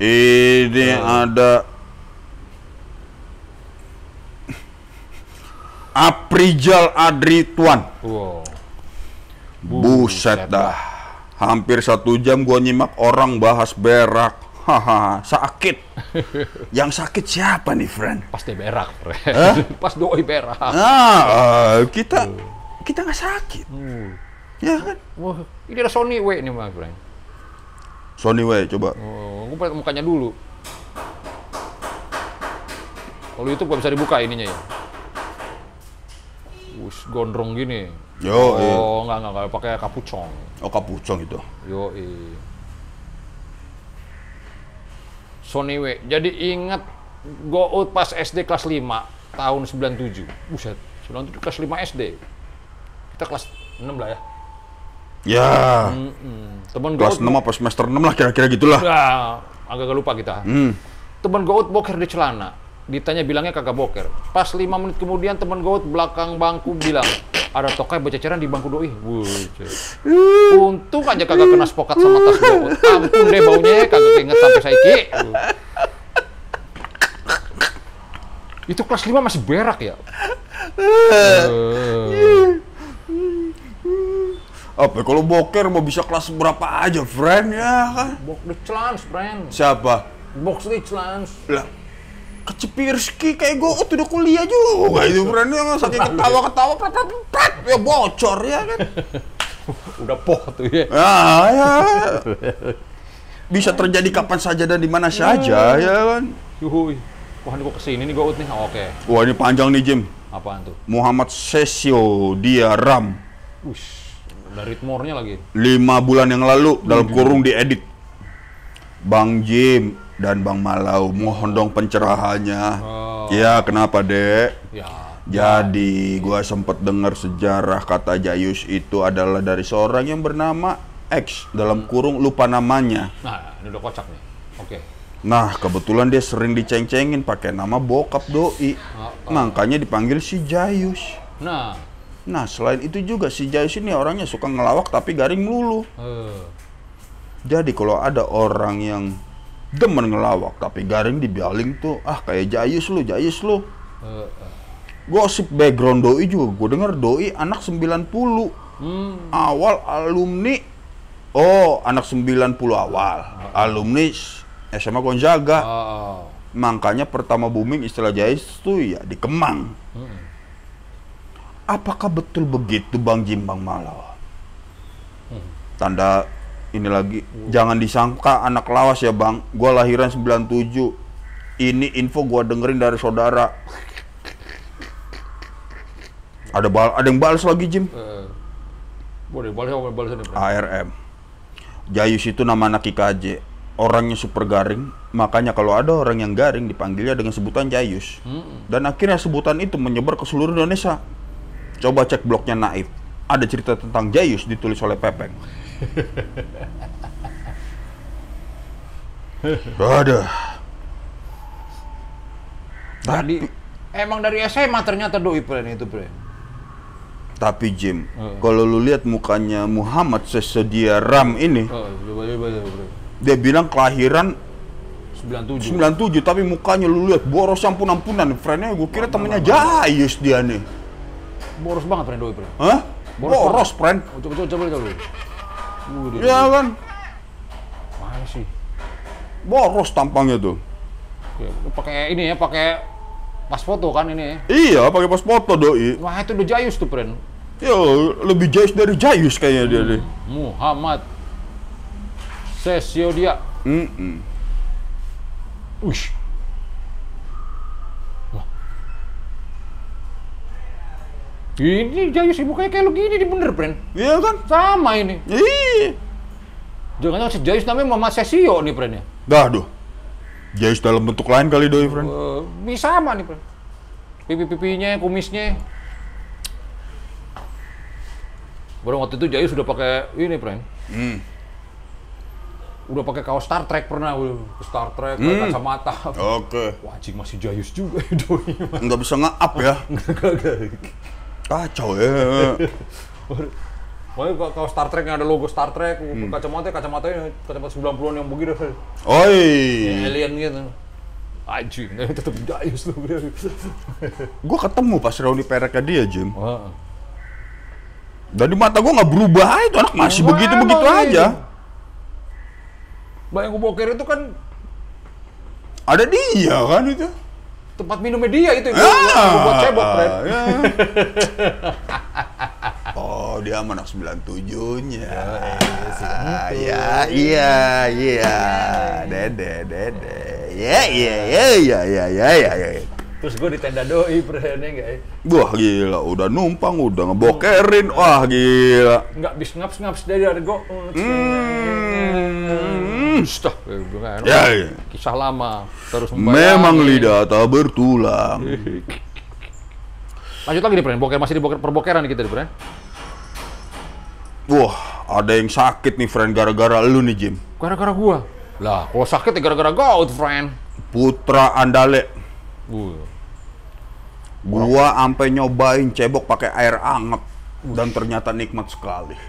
Ini ada Aprijal Adri Tuan. Wow. Buset dah. Hampir satu jam gua nyimak orang bahas berak. Haha, sakit. (laughs) Yang sakit siapa nih, friend? Pas dia berak, friend. (laughs) Pas doi berak. Ah, eh, kita kita nggak sakit. Ya kan? Wah, ini ada Sony W nih, Mas, friend. Sony way coba. Oh, gue lihat mukanya dulu. Kalau YouTube gak bisa dibuka ininya ya. Wus, gondrong gini. Yo, oh, enggak, enggak, enggak, pakai kapucong. Oh, kapucong itu. Yo, Sony W. Jadi ingat go out pas SD kelas 5 tahun 97. Buset, 97 kelas 5 SD. Kita kelas 6 lah ya. Ya, Hmm, temen go kelas out 6 apa semester 6 lah kira-kira gitulah. Nah, agak lupa kita. Hmm. Temen gout boker di celana. Ditanya bilangnya kagak boker. Pas 5 menit kemudian temen gout belakang bangku bilang, ada tokai berceceran di bangku doi. Buset. Untung aja kagak kena spokat sama tas gout. Ampun deh baunya, kagak keinget sampai saiki. Itu kelas 5 masih berak ya? (laughs) Eh, Apa kalau boker mau bisa kelas berapa aja, friend ya kan? box the challenge, friend. Siapa? Box the challenge. Lah, kecepirski kayak gue udah kuliah juga itu friend yang saking ketawa-ketawa prat, prat, prat, ya bocor ya kan? (laughs) Udah poh tuh ya. Ah, ya. Bisa terjadi kapan saja dan di mana saja ya kan? Yuhui. Wah, ini gua ke sini nih gout nih. Oh, Oke. Wah ini panjang nih Jim. Apaan tuh? Muhammad Sesio dia Ram. Ush, ada ritmornya lagi. lima bulan yang lalu dalam kurung diedit. Bang Jim dan Bang Malau mohon dong pencerahannya. Oh. Ya kenapa dek? Ya. Jadi gua sempet dengar sejarah kata Jayus itu adalah dari seorang yang bernama X dalam kurung lupa namanya. Nah, ini udah kocak nih. Oke. Nah, kebetulan dia sering diceng-cengin pakai nama bokap doi. Oh, oh. Makanya dipanggil si Jayus. Nah, Nah, selain itu juga si Jayus ini orangnya suka ngelawak tapi garing melulu. eh, Jadi kalau ada orang yang demen ngelawak tapi garing dibaling tuh, ah kayak Jayus lu, Jayus lu. eh. Gosip background doi juga, gue denger doi anak 90. Hmm, Awal alumni, oh anak 90 awal. Alumni SMA Gonzaga. oh, Makanya pertama booming istilah Jayus tuh ya di Kemang. hmm. Apakah betul begitu Bang Jim Bang Malawa? Tanda ini lagi, jangan disangka anak lawas ya Bang. Gua lahiran 97. Ini info gua dengerin dari saudara. Ada bal ada yang balas lagi Jim. Eh, boleh, boleh, boleh. ARM. Jayus itu nama anak IKJ. Orangnya super garing, makanya kalau ada orang yang garing dipanggilnya dengan sebutan Jayus. Hmm, Dan akhirnya sebutan itu menyebar ke seluruh Indonesia. Coba cek blognya Naif. Ada cerita tentang Jayus ditulis oleh Pepeng. Ada. Tadi emang dari SMA ternyata doi Pren itu Pren. Tapi Jim, Heeh. kalau lu lihat mukanya Muhammad sesedia Ram ini, Oh, coba coba coba. Dia bilang kelahiran 97. 97 tapi mukanya lu lihat boros ampun-ampunan. Friendnya gue kira temennya Jayus dia nih. Boros banget Pren doi Pren. Hah? Boros Boros, friend. Oh, coba coba coba coba. Uh, dia, Ya kan? Mana sih? Boros tampangnya tuh. Oke, pakai ini ya, pakai pas foto kan ini ya. Iya, pakai pas foto doi. Wah, itu udah Jayus tuh, Pren. Yo, lebih Jayus dari Jayus kayaknya dia deh. Muhammad Sesiodia. Mm-mm. Ush. Ini Jayus ibu kayak kayak lu gini di bener, Pren. Iya kan? Sama ini. Iya. Jangan-jangan si Jayus namanya Muhammad Sesio nih, Pren ya. Dah, duh. Jayus dalam bentuk lain kali doi. Eh, bisa sama nih, Pren. Pipi-pipinya, kumisnya. Baru waktu itu Jayus sudah pakai ini, Pren. Hmm. Udah pakai kaos Star Trek pernah, Star Trek, Hmm. kacamata. Oke. Wah, anjing masih Jayus juga (laughs) doi. Nggak bisa nge-up ya. Kacau ya. (laughs) Pokoknya ka- kaos Star Trek yang ada logo Star Trek, kacamata, kacamatanya kacamata 90-an yang begitu. Oi. Alien gitu. Anjing, (laughs) tetep Jayus lu. Gue ketemu pas reuni pereknya dia, Jim. Wah. Dan di mata gue nggak berubah itu anak masih begitu-begitu emang aja. Bayang gue boker itu kan Ada dia kan itu. Tempat minumnya dia itu. Ah, gua buat cebok, Fred. ya. (laughs) Oh, dia anak 97-nya. ya, iya, iya. Dede, dede. Ya, iya, iya, iya, iya, iya, iya, iya. Terus gue di tenda doi, Fred, ya nggak ya? Wah, gila. Udah numpang, udah ngebokerin. Wah, gila. Nggak bis ngaps-ngaps dari ada gue. Hmm. Stah. Ya, ya. Kisah lama, terus Memang membayangin. lidah tak bertulang. Lanjut lagi nih, Fred. Boker masih di boker perbokeran kita, nih, Fred. Wah, ada yang sakit nih, friend, gara-gara lu nih, Jim. Gara-gara gua. Lah, kalau sakit ya gara-gara gout, friend. Putra Andale. Uh. Gua ampe nyobain cebok pakai air anget dan ternyata nikmat sekali. (laughs)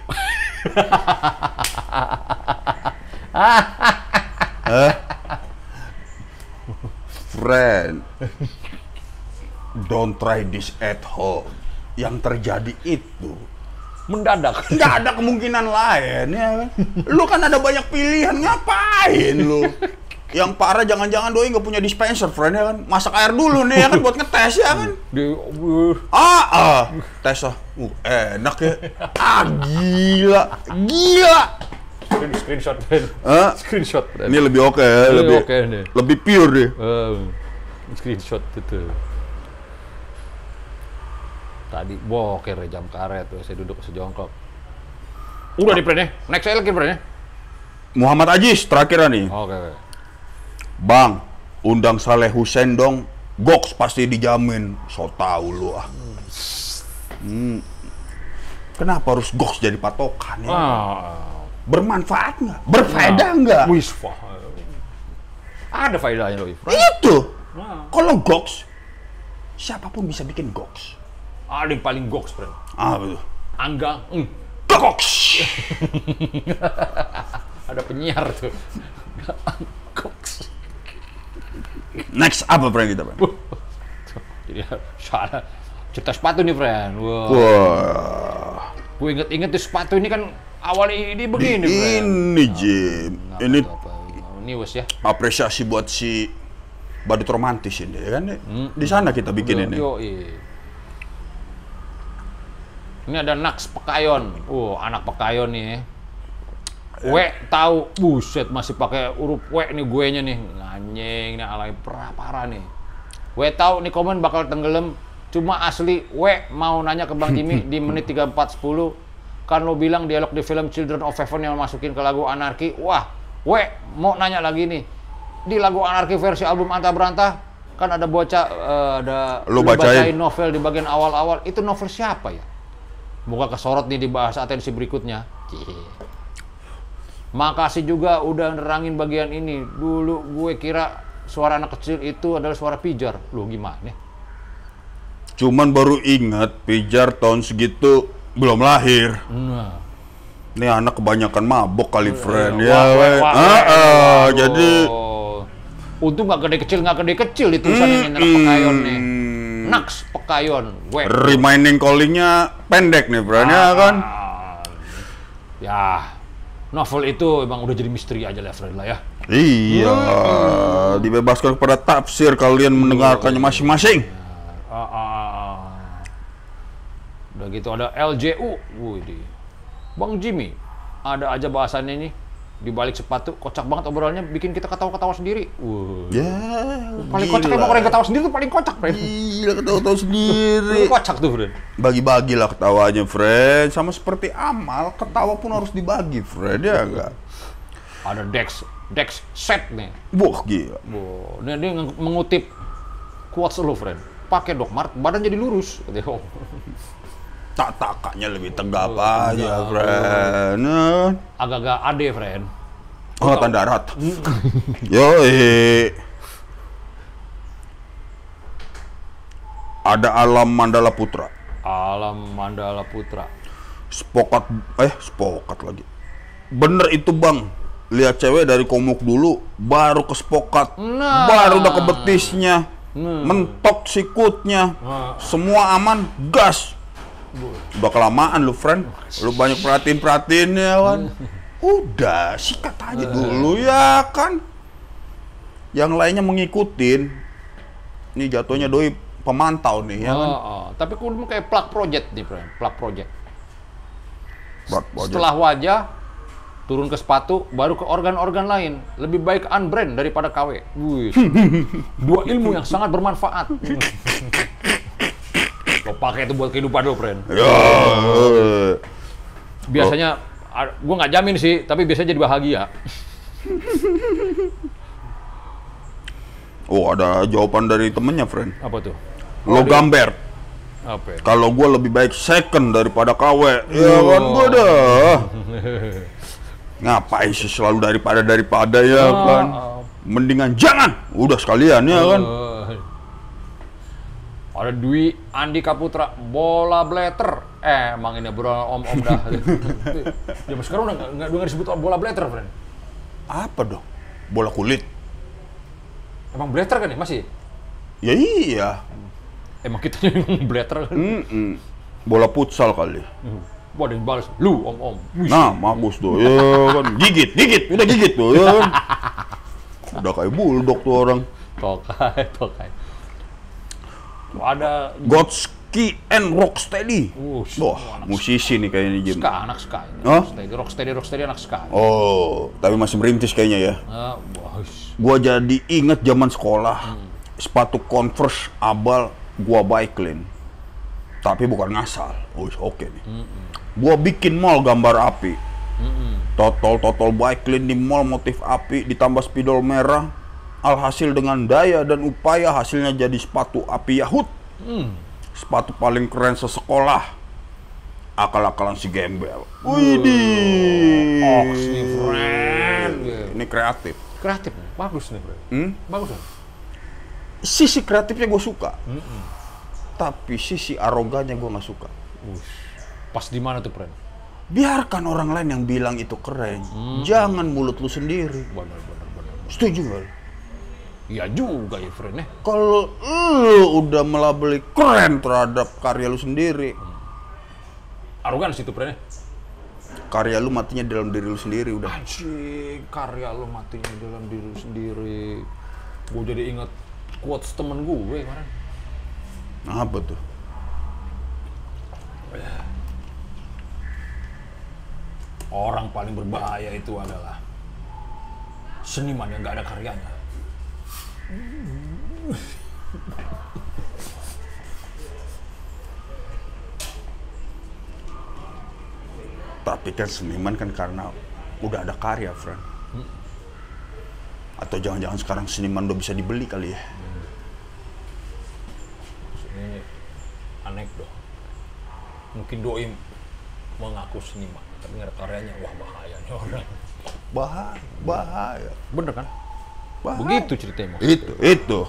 Friend, don't try this at home. Yang terjadi itu Mendadak. nggak ada kemungkinan lain ya. Lu kan ada banyak pilihan ngapain lu? Yang parah jangan-jangan doi nggak punya dispenser, friend ya kan? Masak air dulu nih ya kan buat ngetes ya kan? Di, uh, Ah, ah. tes ah. Uh, enak ya. Ah, gila. Gila. Screen, screenshot, Fred. Ah, Screenshot, Fred. ini lebih oke ya, Ini lebih oke nih. lebih pure deh. Eh, screenshot itu. Tadi boker ya, jam karet saya duduk sejongkok. Udah di print Next saya lagi print Muhammad Ajis terakhir nih. Oke, oke. Bang, undang Saleh Hussein dong. Goks pasti dijamin. So tau lu ah. Hmm. Kenapa harus goks jadi patokan ya? Ah, bermanfaat nggak? Berfaedah nggak? Wis, wah. Ada faedahnya loh, Ifran. Itu. Nah. Kalau goks, siapa pun bisa bikin goks. Ada yang paling goks, friend. Ah, betul. Angga, mm, Goks. (laughs) ada penyiar tuh. goks. Next apa friend kita, friend? (laughs) Jadi salah. Cerita sepatu nih, friend. Wah. Wah, Gue inget-inget tuh sepatu ini kan awalnya ini begini, ini Jim, ini tuh, apa? Ini wes ya. apresiasi buat si badut romantis ini, ya kan? Di sana kita bikin ini. Yo, Ini ada Nax Pekayon. Uh, anak Pekayon nih. W tahu, buset masih pakai huruf W nih gue nya nih. Anjing nih alay parah parah nih. W tahu nih komen bakal tenggelam. Cuma asli W mau nanya ke Bang Jimmy (laughs) di menit 3410 kan lo bilang dialog di film Children of Heaven yang masukin ke lagu Anarki. Wah, W mau nanya lagi nih. Di lagu Anarki versi album Anta Berantah kan ada bocah eh, ada Lu lu bacain. novel di bagian awal-awal. Itu novel siapa ya? Moga kesorot nih dibahas atensi berikutnya. Cie. Makasih juga udah nerangin bagian ini. Dulu gue kira suara anak kecil itu adalah suara pijar. Lu gimana? Cuman baru ingat Pijar tahun segitu belum lahir. Nah. Ini anak kebanyakan mabok kali, friend. Iya, Ya, jadi untung nggak gede kecil nggak gede kecil di tulisan ini anak pekayon nih. hmm, Nax pekayon. Gue. remaining callingnya pendek nih, friend. Ya kan? Ah, Ya, novel itu emang udah jadi misteri aja lah, friend lah ya. Iya, dibebaskan kepada tafsir kalian mendengarkannya masing-masing. Ah, ah, ah, ah. Udah gitu ada LJU. Wih, Bang Jimmy, ada aja bahasannya ini di balik sepatu kocak banget obrolannya bikin kita ketawa-ketawa sendiri. Wah. Ya, Paling kocak emang orang yang ketawa sendiri tuh paling kocak, friend. Gila ketawa-tawa sendiri. Paling kocak tuh, friend. Bagi-bagilah ketawanya, friend. Sama seperti amal, ketawa pun harus dibagi, friend. Ya enggak? Ada Dex, Dex set nih. Wah, gila. Wow. Dia, dia mengutip quotes lu, friend. Pakai dok mart, badan jadi lurus. Oh. Tak takaknya lebih tegap aja, friend. Nah. Agak-agak ade, friend. Angkatan darat. (laughs) Yoi. Ada alam Mandala Putra. Alam Mandala Putra. Spokat, eh spokat lagi. Bener itu bang. Lihat cewek dari komuk dulu, baru ke spokat, Nah. baru udah ke betisnya, mentok sikutnya, Nah. semua aman, gas. Udah kelamaan lu friend, lu banyak perhatiin perhatiin ya kan. Udah sikat aja dulu ya kan. Yang lainnya mengikutin. Ini jatuhnya doi pemantau nih ya kan. Oh, oh. Tapi kudu kayak plug project nih, friend. Plug project. Setelah wajah, turun ke sepatu, baru ke organ-organ lain. Lebih baik unbrand daripada KW. Wih. (laughs) Dua ilmu yang sangat bermanfaat. (laughs) Lo pakai itu buat kehidupan lo, friend. Ya. Biasanya, gue nggak jamin sih, tapi biasanya jadi bahagia. Oh ada jawaban dari temennya friend. Apa tuh? Lo gambar. Apa ya? Kalau gue lebih baik second daripada KW. Ya Oh. kan gue dah. Ngapain sih selalu daripada daripada ya kan. Mendingan jangan. Udah sekalian ya kan. Ada Dwi Andika Putra bola blatter. Eh, emang ini bro om-om dah. (laughs) Zaman sekarang udah nggak nggak disebut bola blatter, friend. Apa dong? Bola kulit. Emang blatter kan ya masih? Ya iya. Emang kita yang blatter kan? Mm-mm. Bola futsal kali. Wah, ada yang balas. Lu, om-om. Wih, Nah, bagus tuh. Ya kan. Gigit, gigit. Udah gigit tuh. Ya kan. (laughs) Udah kayak bulldog tuh orang. Tokai, tokai. Ada Godski and Rocksteady. Uh, Wah, musisi nih kayaknya Jim. ska, anak ska. ini. Hah? Rocksteady, rocksteady, rocksteady, anak ska. Oh, tapi masih merintis kayaknya ya. Ush. Gua jadi inget zaman sekolah. Sepatu Converse abal gua baiklin. Tapi bukan ngasal. Oh, oke nih. Gua bikin mall gambar api. Totol-totol baiklin di mall motif api ditambah spidol merah. Alhasil dengan daya dan upaya hasilnya jadi sepatu api Yahut. Sepatu paling keren sesekolah. akal-akalan si gembel. Widih. Nih, friend. Ini kreatif. Kreatif, bagus nih, friend. Hmm? Bagus nih. Sisi kreatifnya gue suka. Tapi sisi arogannya gue nggak suka. Pas di mana tuh, friend? Biarkan orang lain yang bilang itu keren. Jangan mulut lu sendiri. Benar, benar, benar. Setuju nggak? Lu? Iya juga ya, friend. Eh. Kalau lu udah melabeli keren terhadap karya lu sendiri, Arogan situ, friend. Eh. karya lu matinya dalam diri lu sendiri udah. Anjing, karya lo matinya dalam diri lu sendiri. Gue jadi inget quotes temen gue kemarin. Nah, apa tuh? Orang paling berbahaya itu adalah seniman yang gak ada karyanya. Tapi kan seniman kan karena udah ada karya, friend. Atau jangan-jangan sekarang seniman udah bisa dibeli kali ya? Ini aneh dong. Mungkin doi mengaku seniman, tapi nggak ada karyanya. Wah bahaya nih orang. Bahaya, bahaya. Bener kan? Bahaya. Begitu ceritanya. Mas. Itu, itu.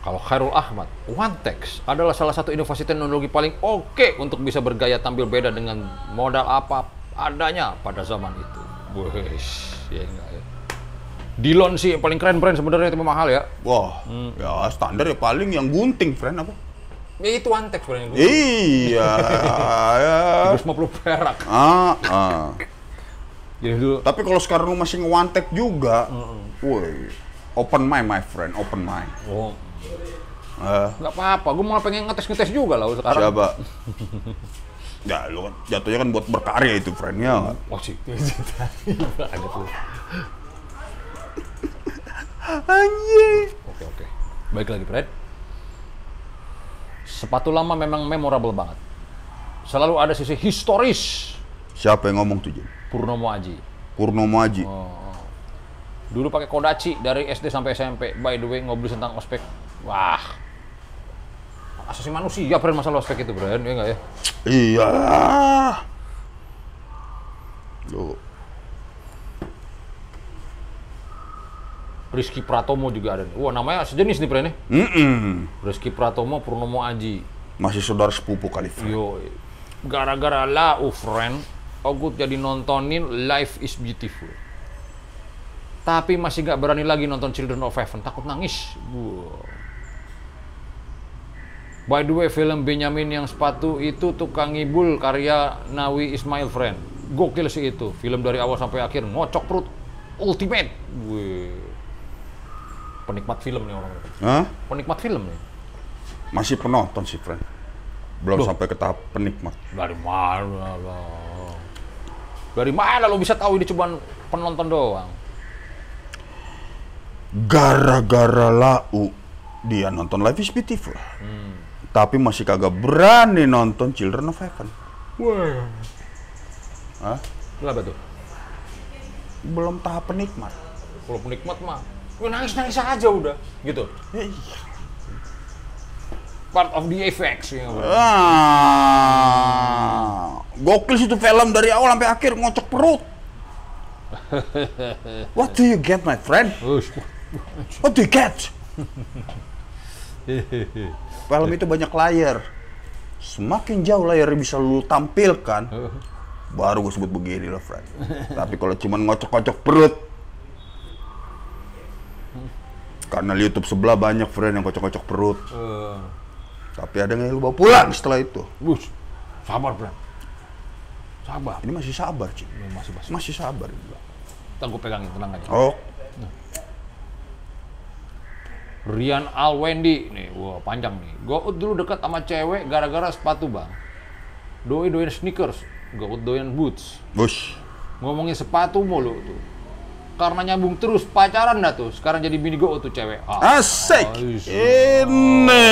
Kalau Khairul Ahmad, One-Text adalah salah satu inovasi teknologi paling oke untuk bisa bergaya tampil beda dengan modal apa adanya pada zaman itu. Wes, ya enggak ya. Dilon sih yang paling keren brand sebenarnya itu mahal ya. Wah, ya standar ya paling yang gunting, friend apa? Ya itu One-Text brand yang dulu. Iya, (laughs) ya. 350 perak. Ah, ah. Jadi dulu Tapi kalau sekarang lu masih ngewantek juga, woi, open mind my friend, open mind. oh, Eh, nggak apa-apa, gue malah pengen ngetes-ngetes juga lah sekarang. siapa? (laughs) ya, lu kan jatuhnya kan buat berkarya itu, friendnya. Wah sih, (laughs) ada tuh. Anjing. Oke oke. Baik lagi, Fred. Sepatu lama memang memorable banget. Selalu ada sisi historis Siapa yang ngomong tuh, Jin? Purnomo Aji. Purnomo Aji. Dulu pakai Kodachi dari SD sampai SMP. By the way, ngobrol tentang ospek. Wah. Asasi manusia, Fred, masalah ospek itu, Fred. Ya nggak ya? Iya. Lu Rizky Pratomo juga ada nih. Wah, namanya sejenis nih, Fred. nih. Mm-mm. Rizky Pratomo, Purnomo Aji. Masih saudara sepupu kali. Yo, gara-gara lah, uh, friend, aku jadi nontonin Life is Beautiful. Tapi masih nggak berani lagi nonton Children of Heaven, takut nangis. Wow. By the way, film Benyamin yang sepatu itu tukang ngibul karya Nawi Ismail friend. Gokil sih itu, film dari awal sampai akhir ngocok perut ultimate. Wih. Penikmat film nih orang. Hah? Penikmat film nih. Masih penonton sih, friend. Belum sampai ke tahap penikmat. Dari mana lah? Dari mana lo bisa tahu ini cuma penonton doang? Gara-gara lau dia nonton Life is Beautiful. Tapi masih kagak berani nonton Children of Heaven. Wah. Hah? Kenapa tuh? Belum tahap penikmat. Kalau penikmat mah, gue nangis-nangis aja udah, gitu. Ya iya. Part of the effects ya. bro. Ah, gokil sih itu film dari awal sampai akhir ngocok perut. (laughs) What do you get, my friend? What do you get? (laughs) Film itu banyak layar. Semakin jauh layar bisa lu tampilkan, (laughs) baru gue sebut begini loh, friend. Tapi kalau cuma ngocok-ngocok perut, karena di YouTube sebelah banyak friend yang ngocok-ngocok perut. Eh, Tapi ada yang lu bawa pulang setelah itu. Ush. Sabar, bro. Sabar. Ini masih sabar, Cik. Ini masih masih. Masih sabar. Ntar gue pegangin, tenang aja. Oh, Rian Alwendi nih, wah panjang nih. Gout dulu dekat sama cewek gara-gara sepatu bang. Doi doyan sneakers, Gout doyan boots. bus. Ngomongin sepatu mulu tuh. Karena nyambung terus pacaran dah tuh. Sekarang jadi bini Gout tuh cewek. Ah, Asik. Ais. Ini.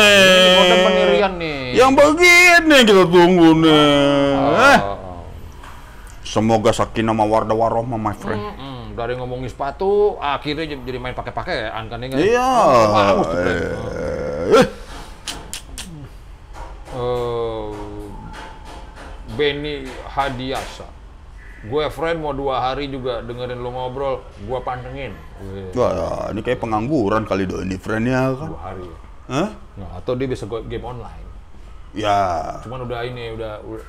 kode penirian nih. Yang begini kita tunggu nih. Eh, Ah, Semoga sakinah mawardah warohmah, my friend. mm-mm. Dari ngomongin sepatu, akhirnya jadi- main pakai-pakai kan kan ya? Iya. Ah. Eh, eh Benny Hadiasa. Gue friend mau dua hari juga dengerin lu ngobrol, gue pantengin. Wah, ini kayak pengangguran kali do ini friendnya kan. Dua hari. Hah? Nah, atau dia bisa game online. Ya, Cuman udah ini, udah udah,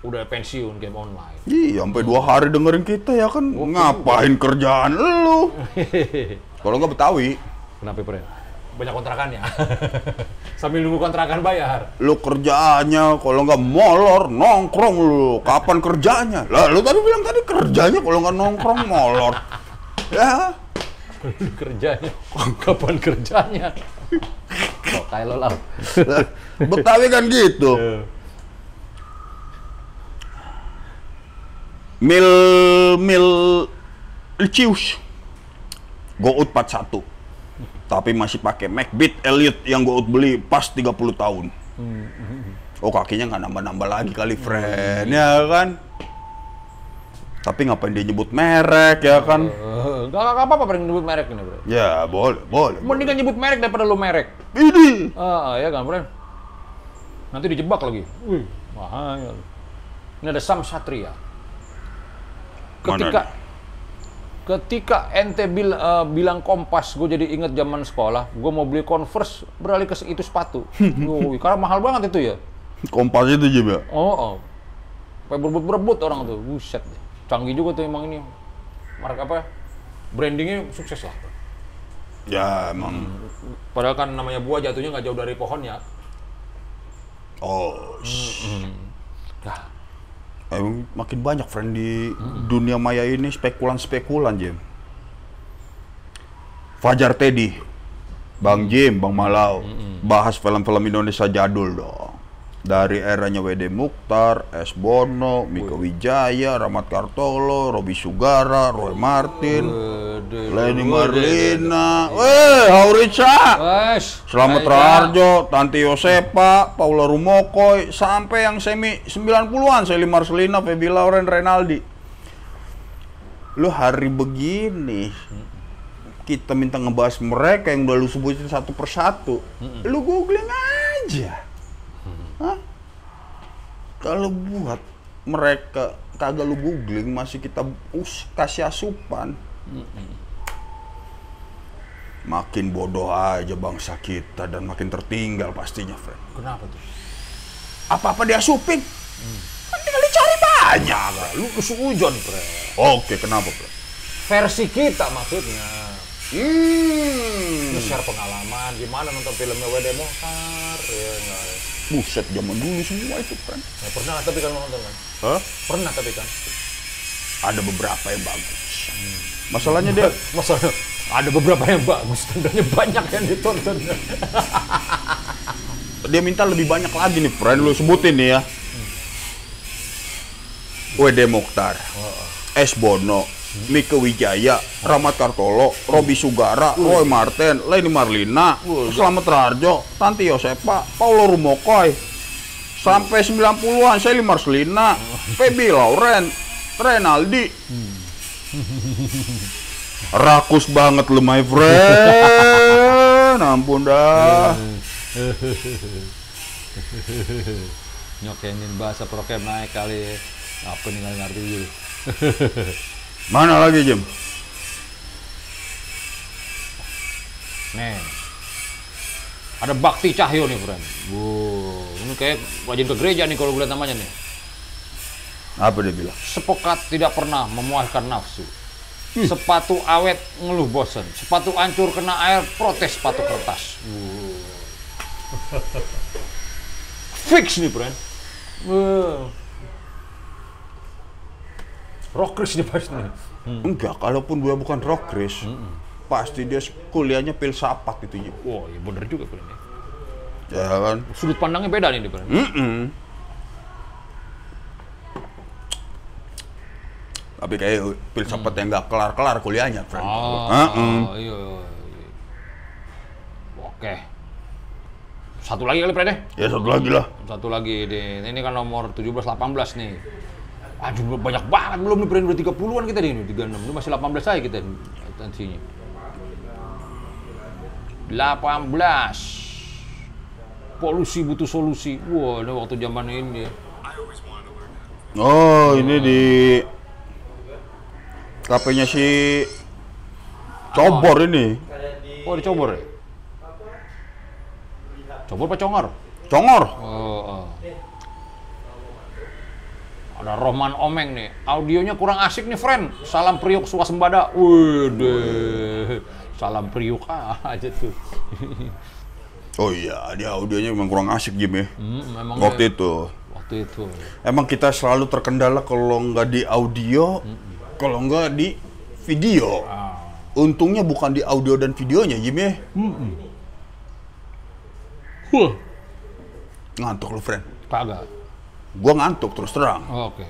udah pensiun game online. iya sampai dua hari dengerin kita ya kan. Ngapain kerjaan lu? (laughs) Kalau nggak Betawi, Kenapa, friend? Banyak kontrakannya. (laughs) Sambil nunggu kontrakan bayar. lu kerjaannya kalau nggak molor nongkrong lu. Kapan kerjanya? Lah lu tadi bilang tadi kerjanya kalau nggak nongkrong molor. Ya, kerjanya. Kapan kerjanya? Kayak lo lah. Betawi kan gitu. Mil mil Cius. Gout 41. Tapi masih pakai Macbeth Elite yang Gout beli pas 30 tahun. Oh kakinya nggak nambah-nambah lagi kali friend ya kan. Tapi ngapain dia nyebut merek ya kan? Eh, Gak, gak apa-apa paling nyebut merek ini, bro. Ya boleh, boleh. Mendingan nyebut merek daripada lo merek. Ini Ah, ya kan, friend? Nanti dijebak lagi. Wih, mahal. Ini ada Sam Satria. Ketika ketika ente bil- eh, bilang kompas, gue jadi inget zaman sekolah, gue mau beli Converse, beralih ke itu sepatu. (laughs) Wih, karena mahal banget itu ya. kompas itu juga. Oh, oh. Kayak berebut-berebut orang tuh. Buset. Canggih juga tuh emang ini. Merek apa? Brandingnya sukses lah. Ya emang. Padahal kan namanya buah jatuhnya nggak jauh dari pohonnya. Oh, Nah, Emang makin banyak friend di dunia maya ini spekulan-spekulan Jim. Fajar Teddy, Bang Jim, Bang Malau, bahas film-film Indonesia jadul dong. Dari eranya WD Mukhtar, S. Bono, Mika Wijaya, Rahmat Kartolo, Robi Sugara, Roy Martin, Leni Marlina, weh, Haurica, Selamat Raharjo, Tanti Yosepa, Paula Rumokoy, sampai yang semi 90-an, Seli Marcelina, Feby Lauren, Renaldi. Lu hari begini, kita minta ngebahas mereka yang udah lu sebutin satu persatu. Lu googling aja. Kalau buat mereka kagak lu googling, masih kita us kasih asupan. Makin bodoh aja bangsa kita dan makin tertinggal pastinya, friend. Kenapa tuh? Apa-apa diasupin? Kan tinggal dicari banyak. Lu kesuujon, Pre. Oke, kenapa, friend? Versi kita maksudnya. Hmm. Share pengalaman gimana nonton filmnya WD Mokhtar ya enggak. Buset, zaman dulu semua itu, friend. Ya, pernah tapi kan nonton kan? Hah? Pernah tapi kan. Ada beberapa yang bagus. Masalahnya dia (laughs) Masa ada beberapa yang bagus, tandanya banyak yang ditonton. (laughs) dia minta lebih banyak lagi nih, friend. Lu sebutin nih ya. WD Mokhtar, S. Bono, Mika Wijaya, Rahmat Kartolo, Robi Sugara, Roy Martin, Leni Marlina, Selamat Raharjo, Tanti Yosepa, Paulo Rumokoy, sampai 90-an, Sally Marcelina, Feby Lauren, Renaldi. Rakus banget lu my friend, ampun dah. Nyokenin bahasa prokem naik kali. Apa nih ngerti. (laughs) Mana lagi Jim? Nih. Ada Bakti Cahyo nih, friend. Wow, ini kayak rajin ke gereja nih kalau gue lihat namanya nih. Apa dia bilang? Sepekat tidak pernah memuaskan nafsu. Sepatu awet ngeluh bosen. Sepatu hancur kena air protes sepatu kertas. Wow. (laughs) Fix nih, friend. Wow. Rockers nih pasti nih. Enggak, kalaupun dia bukan rock Chris, pasti dia kuliahnya filsafat itu Jim. Wah, iya bener juga, friend. ya. Ya kan? Sudut pandangnya beda nih, friend. Mm-mm. Tapi kayak filsafat yang nggak kelar-kelar kuliahnya, friend. Ah, Heeh. iya, iya. Oke. Satu lagi kali, friend ya? Ya satu lagi lah. Satu lagi deh. Ini kan nomor 17 18 nih. Aduh banyak banget belum nih brand udah 30-an kita nih, 36. Ini masih 18 aja kita tensinya. 18. Polusi butuh solusi. Wah, ini waktu zaman ini. Oh, ini di kafenya si Cobor ini. Oh, dicobor ya? Cobor apa congor? Congor. Oh, oh. Ada Rohman Omeng nih. Audionya kurang asik nih, friend. Salam priuk swasembada. Wede. Salam priuk aja tuh. (laughs) Oh iya, dia audionya memang kurang asik Jim ya. Hmm, Waktu ya, itu. waktu itu. Emang kita selalu terkendala kalau nggak di audio, kalau nggak di video. Ah. Untungnya bukan di audio dan videonya Jim ya. Huh. Ngantuk lu friend. Kagak. Gua ngantuk terus terang. Oke.